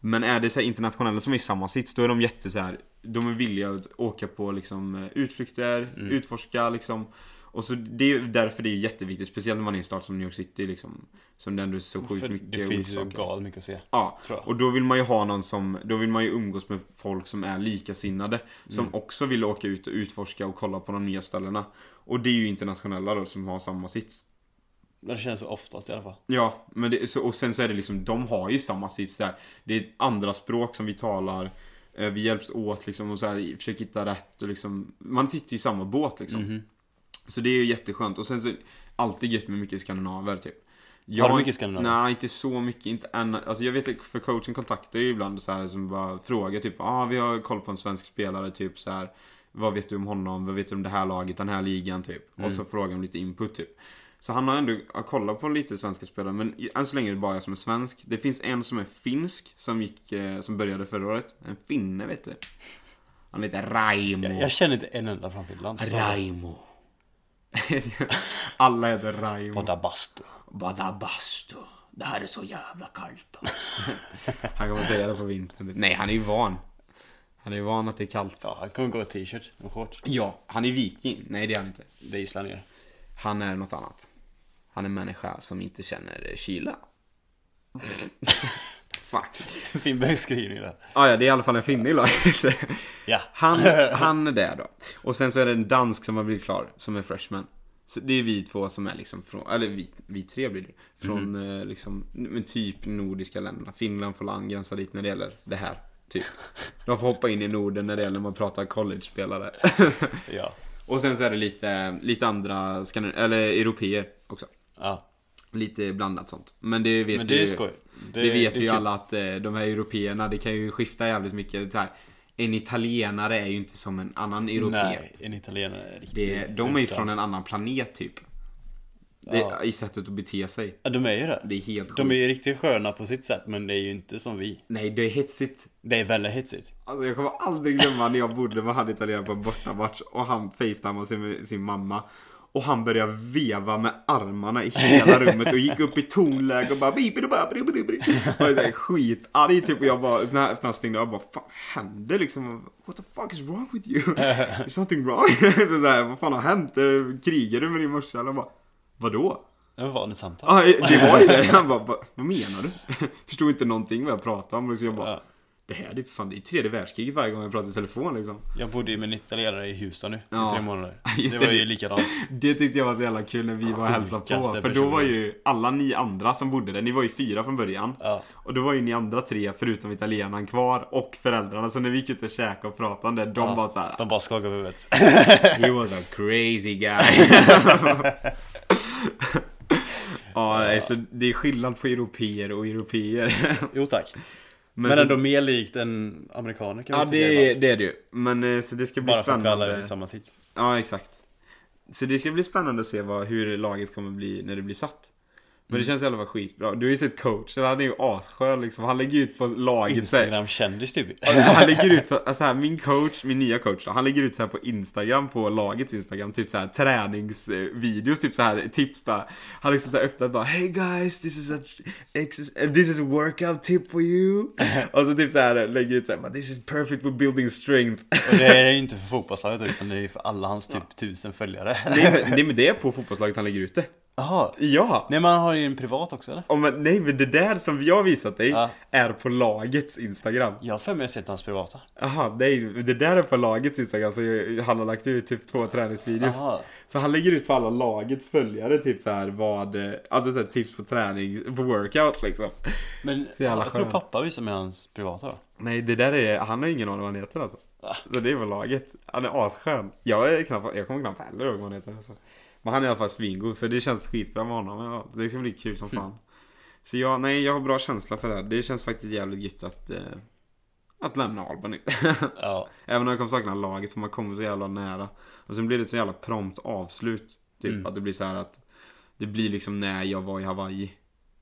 Men är det så internationella som är i samma sits, då är de jätte så här. De är villiga att åka på liksom eh, utflykter, Mm. utforska liksom. Och så det är därför det är jätteviktigt, speciellt när man är i en stad som New York City liksom. Som ändå är så sjukt För mycket det finns ju galet mycket att se. Ja, och då vill man ju ha någon som, då vill man ju umgås med folk som är likasinnade. Som Mm. också vill åka ut och utforska och kolla på de nya ställena. Och det är ju internationella då som har samma sits. Det känns så oftast i alla fall. Ja, men det, så, och sen så är det liksom, de har ju samma sits där. Det är andra språk som vi talar. eh, Vi hjälps åt liksom och så här, försöker hitta rätt och liksom. Man sitter ju i samma båt liksom. Mhm. Så det är ju jätteskönt. Och sen så, alltid gött med mycket skandinaver typ. Har du mycket skandinaver? Nej, inte så mycket. Inte än. Alltså jag vet att för coachen kontaktar ju ibland så här som bara frågar typ, ah, vi har koll på en svensk spelare typ så här. Vad vet du om honom? Vad vet du om det här laget, den här ligan typ? Och Mm. så frågar de lite input typ. Så han har ändå kollat på lite svenska spelare, men än så länge är det bara jag som är svensk. Det finns en som är finsk, som gick, eh, som började förra året. En finne vet du. Han heter Raimo. Jag, jag känner inte en enda från Finland. Raimo. Alla heter Raimo. Bada bastu. Badabastu. Det här är så jävla kallt. han kommer säga det på vintern. Nej, han är ju van. Han är ju van att det är kallt. Ja, han kommer gå i t-shirt och shorts. Ja, han är viking. Nej, det är han inte. Det är islänningar. Han är något annat. Han är människa som inte känner kyla. Fuck. Fin beskrivning där. Ah, ja, det är i alla fall en finne laget. Ja. Han, han är där då. Och sen så är det en dansk som har blivit klar, som är freshman. Så det är vi två som är liksom från, eller vi, vi tre blir det. Från Mhm. eh, liksom, men typ nordiska länderna. Finland får land gränsa dit när det gäller det här. Typ. De får hoppa in i Norden när det gäller när man pratar college-spelare. Ja. Och sen så är det lite, lite andra, skandin- eller europeer också. Ja. Lite blandat sånt. Men det vet Men vi det är ju. skoj. Det, vet vi ju alla att eh, de här européerna, det kan ju skifta jävligt mycket. Så här, en italienare är ju inte som en annan europé. Nej, en italienare är riktigt Det, de är ju från en alltså. annan planet typ. Det, Ja. I sättet att bete sig. Ja, de är ju det. Det är helt De är sjukt. ju riktigt sköna på sitt sätt, men det är ju inte som vi. Nej, det är hetsigt. Det är väldigt hetsigt. Alltså, jag kommer aldrig glömma när jag bodde med han italienaren på en bortamatch och han facetimade sin, med sin mamma. Och han började veva med armarna i hela rummet och gick upp i tonläge och bara. Och skitarg typ och jag bara, när, efter han stängde av, jag bara vad fan händer liksom? What the fuck is wrong with you? Is something wrong? så här, vad fan har hänt? Krigar du med din morsa? Eller bara, vadå? Det var vanligt samtal. Ja, det var ju det. Han bara, vad, menar du? Förstod inte någonting vad jag pratade om. Så jag bara, Ja. det här det är fan, det är tredje världskriget varje gång jag pratar i telefon liksom. Jag bodde ju med en italienare i Houston nu, Ja. i tre månader. Det var det. ju likadant. Det tyckte jag var så jävla kul när vi var och hälsade på. För då var ju alla ni andra som bodde där, ni var ju fyra från början. Ja. Och då var ju ni andra tre, förutom italienaren, kvar och föräldrarna. Så när vi gick ut och käkade och pratade om det, de Ja, bara så här. De bara skakade på huvudet. He was a crazy guy. Ja, så det är skillnad på europeer och europeer. Jo tack. Men, så- ändå mer likt än amerikaner kan Ja, det, det är det ju. Men eh, så det ska bli Bara för att vi alla är spännande. i samma sits. Ja, exakt. Så det ska bli spännande att se vad, hur laget kommer bli när det blir satt. Men det känns i alla fall skitbra. Du har ju sett coachen, han är ju asskön liksom. Han lägger ut på laget Instagram-kändis typ. Han lägger ut, för, alltså här, min coach, min nya coach då, han lägger ut så här på Instagram, på lagets Instagram, typ så här träningsvideos, typ så här tips bara. Han liksom så här öppnar bara Hey guys, this is a this is a workout tip for you. Och så typ så här lägger ut så här, "But this is perfect for building strength. Och det är ju inte för fotbollslaget utan det är ju för alla hans typ tusen följare. nej men det är på fotbollslaget han lägger ut det. Jaha. Ja! Nej men han har ju en privat också eller? Oh, men, nej men det där som jag har visat dig Ja. är på lagets Instagram. Jag har för mig sett hans privata. Jaha, nej det där är på lagets Instagram så jag- han har lagt ut typ två träningsvideos. Jaha. Så han lägger ut för alla lagets följare typ så här vad, eh, alltså så här, tips på träning, på workouts liksom. Men jag tror skön. pappa visar mig hans privata då. Nej det där är, han har ingen aning vad han heter alltså. Va? Så det är på laget. Han är asskön. Jag är knappt, jag kommer knappt heller ihåg vad han heter. Alltså. Men han är i alla fall svingod så det känns skitbra med honom. Ja, Det ska bli kul som fan. Så jag, nej jag har bra känsla för det här. Det känns faktiskt jävligt gött att, eh, att lämna Albany. Ja, Även om jag kommer sakna laget för man kommer så jävla nära. Och sen blir det så jävla prompt avslut. Typ Mm. att det blir så här att det blir liksom när jag var i Hawaii.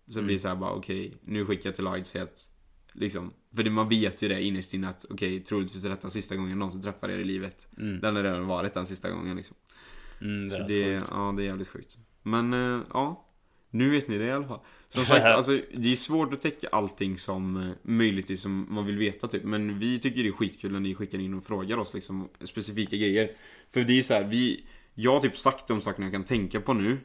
Så Mm. blir det så här bara okej, nu skickar jag till laget så att liksom. För det, man vet ju det innerst inne att okej, troligtvis är detta sista gången jag någonsin träffar er i livet. mm. Den har redan varit den sista gången liksom. Mm, det Så är det, det ja, det är jävligt sjukt. Men eh, ja, nu vet ni det i alla fall. Som sagt, alltså, det är svårt att täcka allting som eh, möjligtvis som man vill veta typ. Men vi tycker det är skitkul när ni skickar in och frågar oss liksom specifika grejer. För det är så här, vi, jag har typ sagt de sakerna jag kan tänka på nu.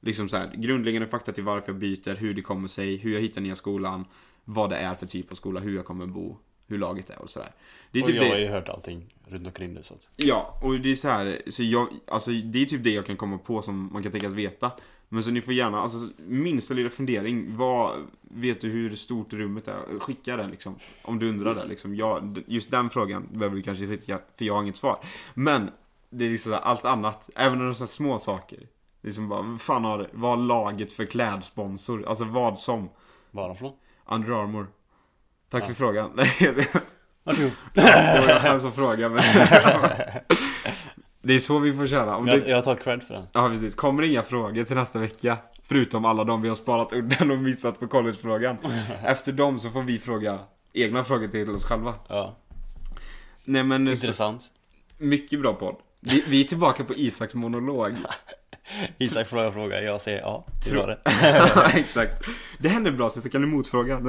Liksom så här, grundläggande fakta till varför jag byter, hur det kommer sig, hur jag hittar nya skolan, vad det är för typ av skola, hur jag kommer bo, hur laget är och sådär. Det är Och typ jag det... har ju hört allting runt omkring det så att... Ja, och det är så här, så jag, alltså det är typ det jag kan komma på som man kan tänkas veta. Men så ni får gärna, alltså minsta lilla fundering, vad, vet du hur stort rummet är? Skicka det liksom, om du undrar det liksom. Jag, just den frågan behöver du kanske skicka, för jag har inget svar. Men, det är liksom här, allt annat, även när det är så små saker. Det är som bara, fan har, vad har laget för klädsponsor? Alltså vad som? Vad är de för något? Under Armour. Tack Ja. för frågan. Varsågod. det var jag som frågade men... Det är så vi får köra. Om Jag, det... jag tar cred för den. Ja precis. Kommer det inga frågor till nästa vecka, förutom alla de vi har sparat undan och missat på collegefrågan. Efter dem så får vi fråga egna frågor till oss själva. Ja, Nej men, så, intressant. mycket bra podd. Vi, vi är tillbaka på Isaks monolog. Isak frågar fråga, jag säger ja, det Tro- var det. Exakt. Det händer bra, så jag kan du motfråga.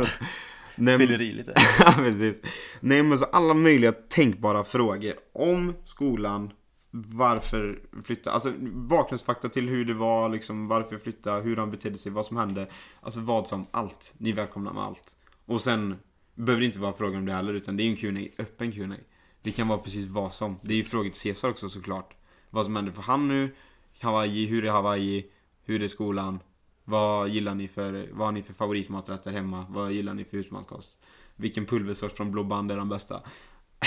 Nej, i lite. Ja, precis. Nej, men så alla möjliga tänkbara frågor om skolan, varför flytta, alltså bakgrundsfakta till hur det var, liksom varför flytta, hur han betedde sig, vad som hände. Alltså vad som, allt. Ni är välkomna med allt. Och sen behöver det inte vara frågor om det heller, utan det är en Q&A, öppen Q&A. Det kan vara precis vad som. Det är ju frågor till Cesar också såklart. Vad som händer för han nu, Hawaii, hur är Hawaii, hur är skolan, vad gillar ni för, vad har ni för favoritmaträtter hemma, vad gillar ni för husmanskost? Vilken pulversort från Blå Band är den bästa?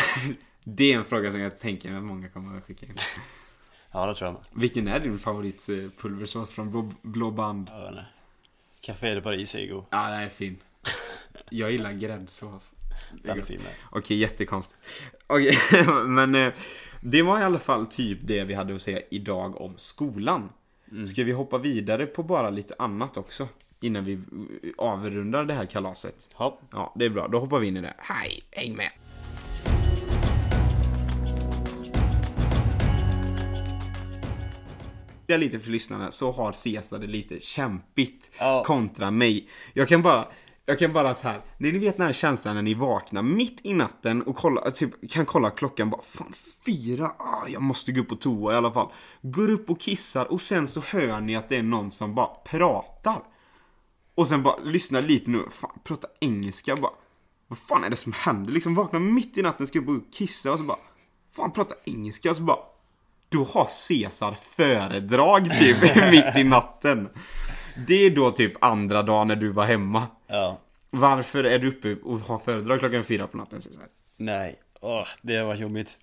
det är en fråga som jag tänker att många kommer att skicka in. Ja, det tror jag med. Vilken är din favoritpulversort från Blå, Blå Band? Jag vet inte. Café de Paris är god. Ja, den är fin. Jag gillar gräddsås. Det är fin. Okej, jättekonstigt. Okej, men eh, det var i alla fall typ det vi hade att säga idag om skolan. Ska vi hoppa vidare på bara lite annat också? Innan vi avrundar det här kalaset. Hopp. Ja, det är bra. Då hoppar vi in i det. Hej, häng med! Jag lite för lyssnarna så har Cesar det lite kämpigt Ja. kontra mig. Jag kan bara, jag kan bara så här. Ni vet den här känslan när ni vaknar mitt i natten och kolla, typ, kan kolla klockan bara fan fyra, ah, jag måste gå upp på toa i alla fall. Går upp och kissar och sen så hör ni att det är någon som bara pratar. Och sen bara lyssna lite nu, fan prata engelska bara. Vad fan är det som händer? Liksom vaknar mitt i natten, ska upp och kissa och så bara Fan prata engelska och så bara Då har Cesar föredrag typ mitt i natten. Det är då typ andra dagen när du var hemma. Ja. Varför är du uppe och har föredrag klockan fyra på natten Cesar? Nej. Åh, det var jobbigt.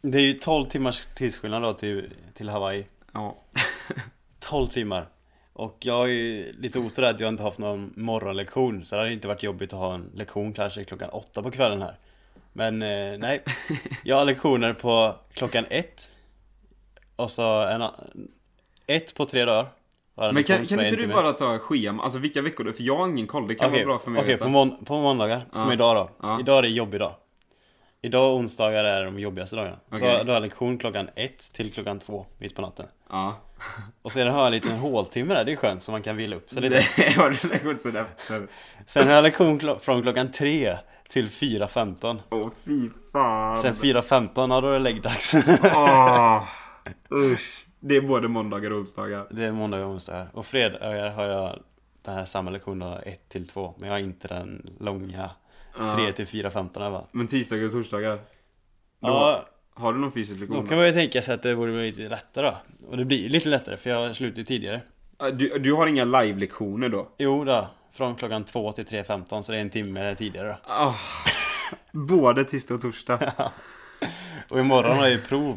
Det är ju 12 timmars tidsskillnad då till, till Hawaii. Ja. 12 timmar. Och jag har ju lite otur att jag inte haft någon morgonlektion Så det hade inte varit jobbigt att ha en lektion kanske klockan åtta på kvällen här Men eh, nej Jag har lektioner på klockan ett Och så en Ett på tre dagar Men kan, som kan inte du timme. bara ta schema, alltså vilka veckor du, för jag har ingen koll, det kan Okej, vara bra för mig okej, att på, mån- på måndagar, som Ja. idag då Ja. Idag är det jobbig dag Idag och onsdagar är de jobbigaste dagarna Okej. då, då har jag lektion klockan ett till klockan två mitt på natten Ja. Och sen har jag en liten håltimme där, det är skönt så man kan vila upp sig lite har du lektion efter. Sen har jag lektion klo- från klockan 3 till 4.15 Åh fy fan. Sen 4.15, ja då är det läggdags Åh, usch. Det är både måndagar och onsdagar. Det är måndag och onsdag Och fredagar har jag den här samma lektionen 1 till 2 Men jag har inte den långa 3 till 4.15 här va Men tisdagar och torsdagar? Då, Ja, Har du någon fysisk då lektion? kan man ju tänka sig att det borde bli lite lättare då Och det blir lite lättare för jag slutar ju tidigare Du, du har inga live-lektioner då? Jo då, från klockan 2 till 3.15 så det är en timme tidigare då Ah, både tisdag och torsdag. Och imorgon har jag ju prov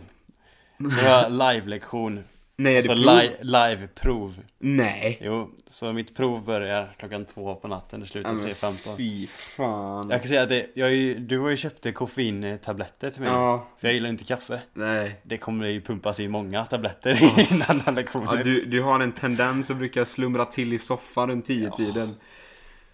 Då har live-lektion Nej, Alltså li- live-prov. Nej. Jo, så mitt prov börjar klockan två på natten, det Ja, slutar men 3.15. fy fan. Jag kan säga att det, jag ju, du har ju köpt koffeintabletter till mig. Ja, För jag gillar inte kaffe. nej. Det kommer ju pumpas i många tabletter innan alla lektioner. Ja, du, du har en tendens att brukar slumra till i soffan runt tio tiden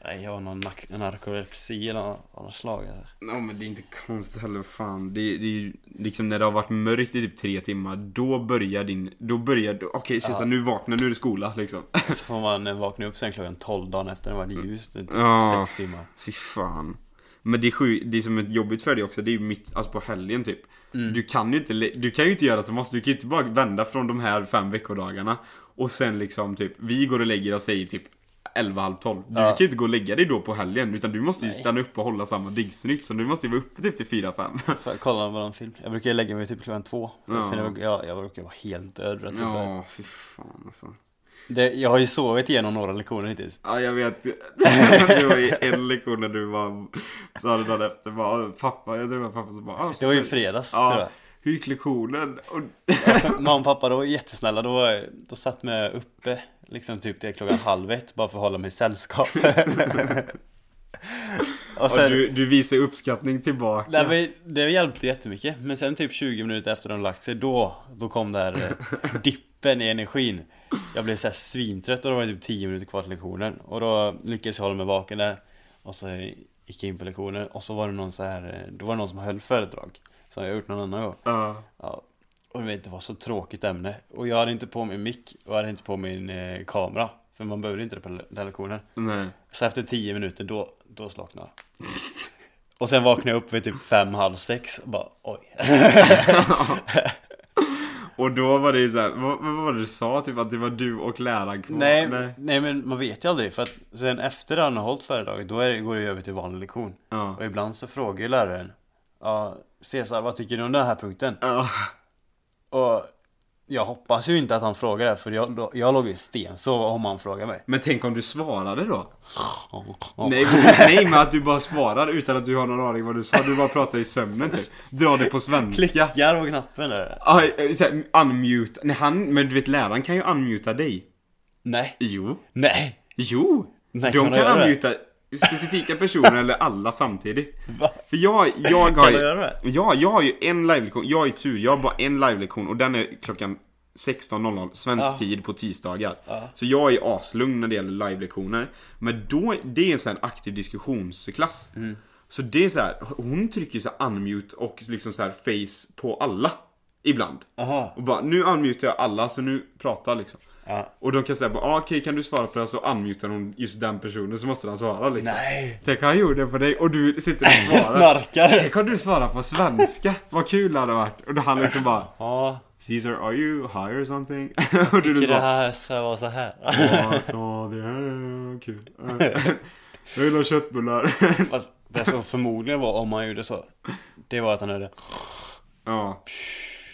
Nej, jag har någon narkolepsi eller något, slag. Ja men det är inte konstigt heller, fan. Det, är- det är ju liksom när det har varit mörkt i typ tre timmar, då börjar din, då börjar, då- okej Cesar nu vaknar, nu är det skola liksom. Så får man eh, vakna upp sen klockan 12 dagen efter det var ljust. Typ Ja. sex timmar. Fy fan. Men det, är sju, det som är jobbigt för dig också, det är ju mitt, alltså på helgen typ. Du kan ju inte, du kan ju inte göra som oss, du kan ju inte bara vända från de här fem veckodagarna och sen liksom typ, vi går och lägger oss säger typ 11, halv 12. Du Ja. kan ju inte gå och lägga dig då på helgen, utan du måste ju stanna upp och hålla samma dygnsrytm, så du måste ju vara uppe typ till 4-5. Får jag kolla på någon film? Jag brukar lägga mig typ klockan två. Ja. Sen jag, ja, jag brukar vara helt död rätt ja. Fy fan alltså. det, Jag har ju sovit igenom några lektioner hittills. Ja, jag vet. Det var ju en lektion när du var, sa det dagen efter, bara, pappa, jag tror det var pappa som bara, ah, Det var ju så- fredags Ja, jag. hur gick lektionen? Och, Mamma och pappa då var jättesnälla, då, då satt mig uppe liksom typ till klockan halv ett bara för att hålla mig sällskap. och och sen, du, du visar uppskattning tillbaka. nej, men det hjälpte jättemycket. Men sen typ 20 minuter efter de lagt sig, då, då kom där eh, dippen i energin. Jag blev såhär svintrött och det var typ 10 minuter kvar till lektionen. Och då lyckades jag hålla mig vaken där. Och så gick jag in på lektionen och så var det någon så här, eh, då var det någon som höll föredrag. Som jag gjort någon annan gång. Ja. Ja, och du vet, det var så tråkigt ämne. Och jag hade inte på min mick och jag hade inte på min eh, kamera. För man behövde inte det på den lektionen. nej. Så efter 10 minuter, då, då slocknade jag. Och sen vaknade jag upp vid typ fem, halv sex och bara oj. Och då var det ju såhär, vad, vad var det du sa? Typ att det var du och läraren kvar? nej, nej. men man vet ju aldrig. För att sen efter han har hållit föredraget, då är, det- går det över till vanlig lektion. Ja. Och ibland så frågar ju läraren Ja, Cesar, vad tycker du om den här punkten? Ja. Och jag hoppas ju inte att han frågar det, för jag, jag låg ju sten så om han frågar mig. Men tänk om du svarade då? Nej, nej men att du bara svarar utan att du har någon aning vad du sa. Du bara pratar i sömnen typ. Dra det på svenska. Klickar på knappen där. Såhär, unmute. Nej, han, men du vet läraren kan ju unmuta dig. Nej. Jo. Nej. Jo. Nej, De kan kan unmuta specifika personer eller alla samtidigt. Va? För jag, jag har ju... Ja, jag har ju en live-lektion. Jag har ju tur. Jag har bara en live-lektion och den är klockan 16.00 svensk Ja. tid på tisdagar. Ja. Så jag är aslugn när det gäller live-lektioner. Men då, det är en sån här aktiv diskussionsklass. Mm. Så det är så här, hon trycker så här unmute och liksom så här face på alla. Ibland. Aha. Och bara, nu unmutar jag alla så nu pratar liksom. Ja. Och de kan säga bara, ah, okej kan du svara på det? Så unmutar hon just den personen så måste den svara liksom. Nej. Tänk han gjorde det på dig och du sitter och svarar. Snarkare. Tänk om du svarar på svenska. Vad kul det hade varit. Och då han liksom bara, Ja. Caesar are you high or something? och du Tycker det bara, här ska vara så här. ja så det här är kul. Jag gillar köttbullar. Fast det som förmodligen var om han gjorde så. Det var att han hade ja.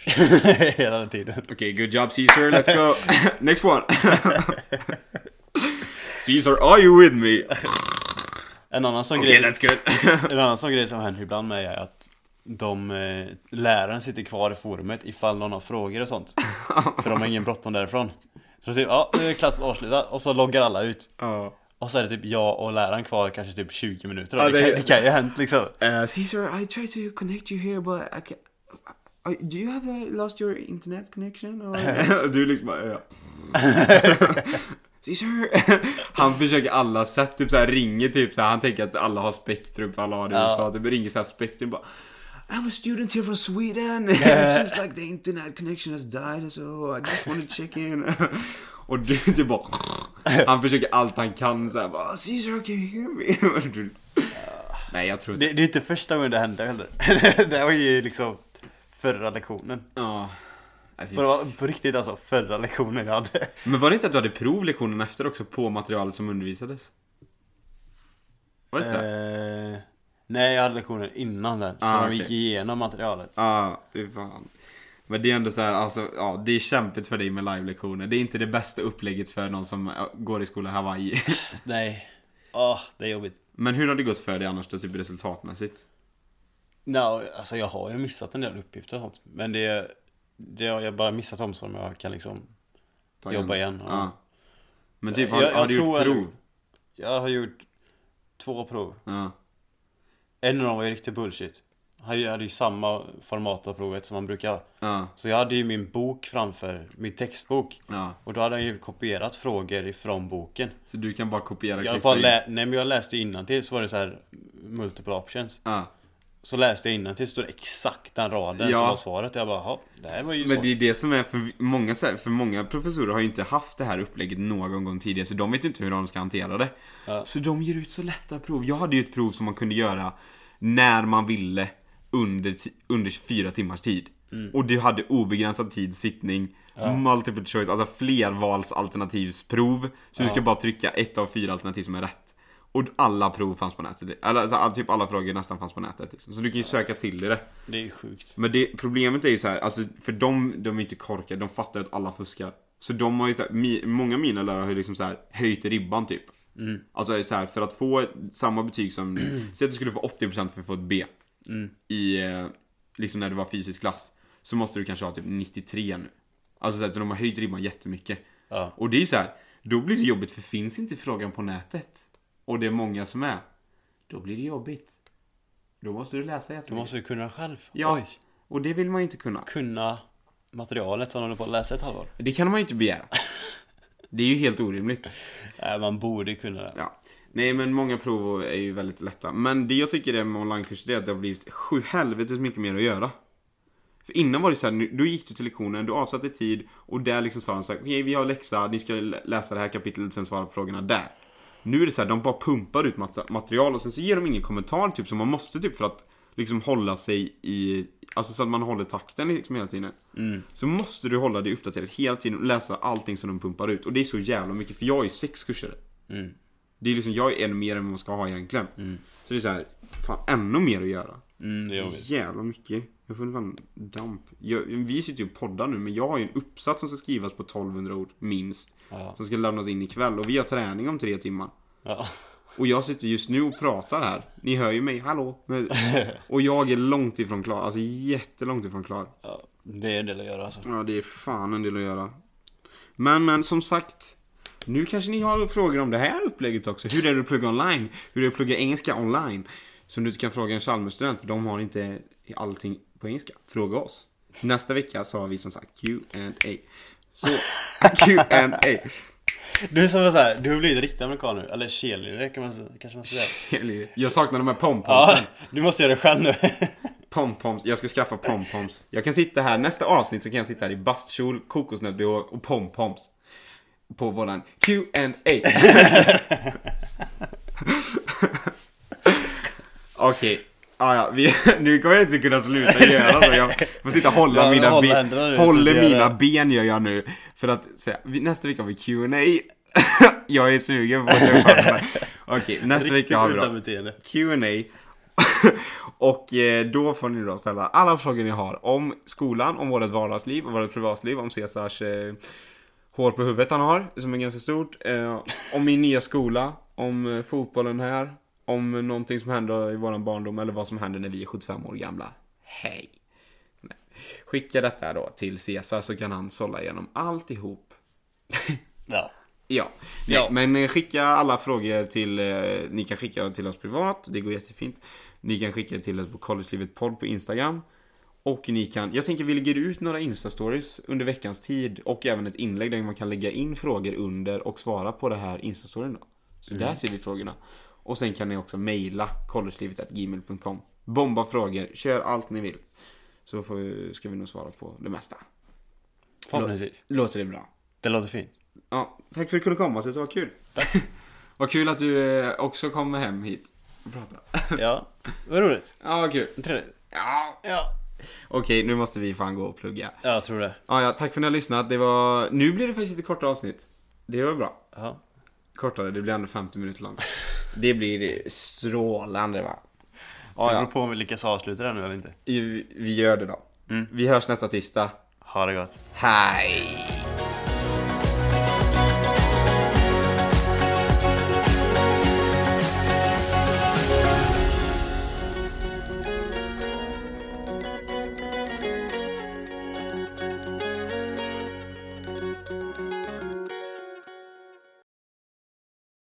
hela tiden. Okej, good job Caesar, let's go. Next one. Caesar, are you with me? En annan sån Okej, grej. that's good. En annan sån grej som händer ibland med är att de, eh, läraren sitter kvar i forumet ifall någon har frågor och sånt. För de har ingen bråttom därifrån. Så typ, ja nu är klassen avslutad och så loggar alla ut. Ja. Och så är det typ jag och läraren kvar kanske typ 20 minuter. Ja, det, kan, det kan ju ha hänt liksom. Uh, Caesar, I tried to connect you here, but I can... Do you have uh, lost your internet connection? Or... du liksom bara, ja. Caesar! han försöker alla sätt, typ såhär ringer typ såhär, han tänker att alla har spektrum för alla har det i Ja. USA, typ ringer såhär spektrum bara I'm a student here from Sweden. It seems like the internet connection has died, so I just wanted to check in. Och du typ bara... Han försöker allt han kan såhär bara Caesar, can you hear me? Du, Nej, jag tror inte... Det, det är inte första gången det hände heller. det var ju liksom förra lektionen. Ja. Och det var på riktigt alltså förra lektionen jag hade. Men var det inte att du hade provlektionen efter också på materialet som undervisades? Var det inte det? Eh, nej, jag hade lektionen innan den. Så Ah, de gick igenom materialet. Ja, ah, fy fan. Men det är ändå så här, alltså, ja, det är kämpigt för dig med live-lektioner. Det är inte det bästa upplägget för någon som går i skola i Hawaii. Nej. Åh, det är jobbigt. Men hur har det gått för dig annars då, typ resultatmässigt? No, alltså jag har ju missat en del uppgifter och sånt. Men det, det har jag bara missat om som jag kan liksom Ta jobba igen. Ja. Men typ, har, jag- jag har du gjort prov? Jag har gjort två prov. Ja. En av dem var ju riktigt bullshit. Jag hade ju samma format av provet som man brukar. Ja. Så jag hade ju min bok framför, min textbok. Ja. Och då hade jag ju kopierat frågor ifrån boken. Så du kan bara kopiera Jag, bara lä- nej, men jag läste innantill så var det så här multiple options. Ja. Så läste jag innantill så stod exakt den raden Ja. som var svaret. Jag bara, "Jaha, det här var ju Men svårt. det är det som är för många, för många professorer har ju inte haft det här upplägget någon gång tidigare så de vet ju inte hur de ska hantera det. Ja. Så de ger ut så lätta prov. Jag hade ju ett prov som man kunde göra när man ville under, under 24 timmars tid. Mm. Och du hade obegränsad tid, sittning, multiple choice, alltså flervalsalternativsprov. Så du ska bara trycka ett av fyra alternativ som är rätt. Och alla prov fanns på nätet. Alltså, all- typ alla frågor nästan fanns på nätet. Liksom. Så du kan ju söka till det. Det är ju sjukt. Men det, problemet är ju så här, alltså för de, de är inte korkade, de fattar att alla fuskar. Så de har ju så här, mi, många av mina lärare har ju liksom så här höjt ribban typ. Alltså så här, för att få samma betyg som, säg att du skulle få 80% för att få ett B. I, eh, liksom när du var fysisk klass. Så måste du kanske ha typ 93 nu. Alltså så, här, så de har höjt ribban jättemycket. Ja. Och det är ju så här, då blir det jobbigt för finns inte frågan på nätet. Och det är många som är. Då blir det jobbigt. Då måste du läsa Du jättemycket. måste ju kunna själv. Ja. Oj. Och det vill man ju inte kunna. Kunna materialet som de håller på att läsa ett halvår. Det kan man ju inte begära. Det är ju helt orimligt. Nej, man borde kunna det. Ja. Nej men många prov är ju väldigt lätta. Men det jag tycker är med onlinekurser är att det har blivit sju helvetes mycket mer att göra. För innan var det så här, då gick du till lektionen, du avsatte tid och där liksom sa de så här, okej vi har läxa, ni ska lä- läsa det här kapitlet och sen svara på frågorna där. Nu är det så här, de bara pumpar ut mat- material och sen så ger de ingen kommentar typ som man måste typ för att liksom hålla sig i, alltså så att man håller takten liksom hela tiden. Så måste du hålla dig uppdaterad hela tiden och läsa allting som de pumpar ut. Och det är så jävla mycket, för jag har ju sex kurser. Det är liksom, jag är en mer än vad man ska ha egentligen. Så det är så här, fan ännu mer att göra. Mm, det är. Jävla mycket. Jag får fan damp. Jag, vi sitter ju och poddar nu, men jag har ju en uppsats som ska skrivas på 1200 ord, minst. Ja. Som ska lämnas in ikväll och vi har träning om tre timmar. Ja. Och jag sitter just nu och pratar här. Ni hör ju mig, hallå. Och jag är långt ifrån klar, alltså jättelångt ifrån klar. ja. Det är en del att göra alltså. Ja, det är fan en del att göra. Men, men som sagt. Nu kanske ni har frågor om det här upplägget också. Hur är det att plugga online? Hur är det att plugga engelska online? Som du inte kan fråga en Chalmersstudent för de har inte allting på engelska. Fråga oss. Nästa vecka så har vi som sagt Q&A. Så, Q&A. Du som var såhär, du har blivit riktig amerikan nu. Eller cheerleader kan man, kanske man säga. Jag saknar de här Ja, pompomsen. du måste göra det själv nu. Pompoms. Jag ska skaffa pompoms. Jag kan sitta här, nästa avsnitt så kan jag sitta här i bastkjol, kokosnöt-bh och pompoms. På våran Q&A. Okej. Ah, ja, vi, nu kommer jag inte kunna sluta göra så. Jag får sitta och hålla Ja, mina, hålla ben, nu, håller mina göra- ben gör jag nu. För att säga, nästa vecka har vi Q&A. jag är sugen på att Okej, nästa vecka har vi då. Q&A Och eh, då får ni då ställa alla frågor ni har om skolan, om vårt vardagsliv, om vårt privatliv, om Cesars eh, hår på huvudet han har, som är ganska stort. Eh, om min nya skola, om eh, fotbollen här, om någonting som händer i våran barndom eller vad som händer när vi är 75 år gamla. Hej! Nej. Skicka detta då till Cesar så kan han sålla igenom alltihop. Ja. Ja, Nej, Ja. men eh, skicka alla frågor till, eh, ni kan skicka till oss privat, det går jättefint. Ni kan skicka till oss på collegelivet podd på Instagram. Och ni kan, jag tänker vi lägger ut några Insta-stories under veckans tid och även ett inlägg där man kan lägga in frågor under och svara på det här Insta-storyn då. Så där ser vi frågorna. Och sen kan ni också mejla collegelivet.gmail.com Bomba frågor, kör allt ni vill. Så får, ska vi nog svara på det mesta. Förhoppningsvis. Låter det bra? Det låter fint. Ja, tack för att du kunde komma, det var kul. Vad kul att du eh, också kom hem hit och pratade. Ja, vad roligt. Ja, vad kul. Trevligt. Ja. Ja. Okej, nu måste vi fan gå och plugga. Jag tror det. Ja, ja, tack för att ni har lyssnat. Det var... Nu blir det faktiskt lite kortare avsnitt. Det var bra. Ja. Kortare, det blir ändå 50 minuter långt. Det blir strålande va? Ja, Det beror på om vi lyckas avsluta det nu eller inte. Vi vi gör det då. Vi hörs nästa tisdag. Ha det gott. Hej!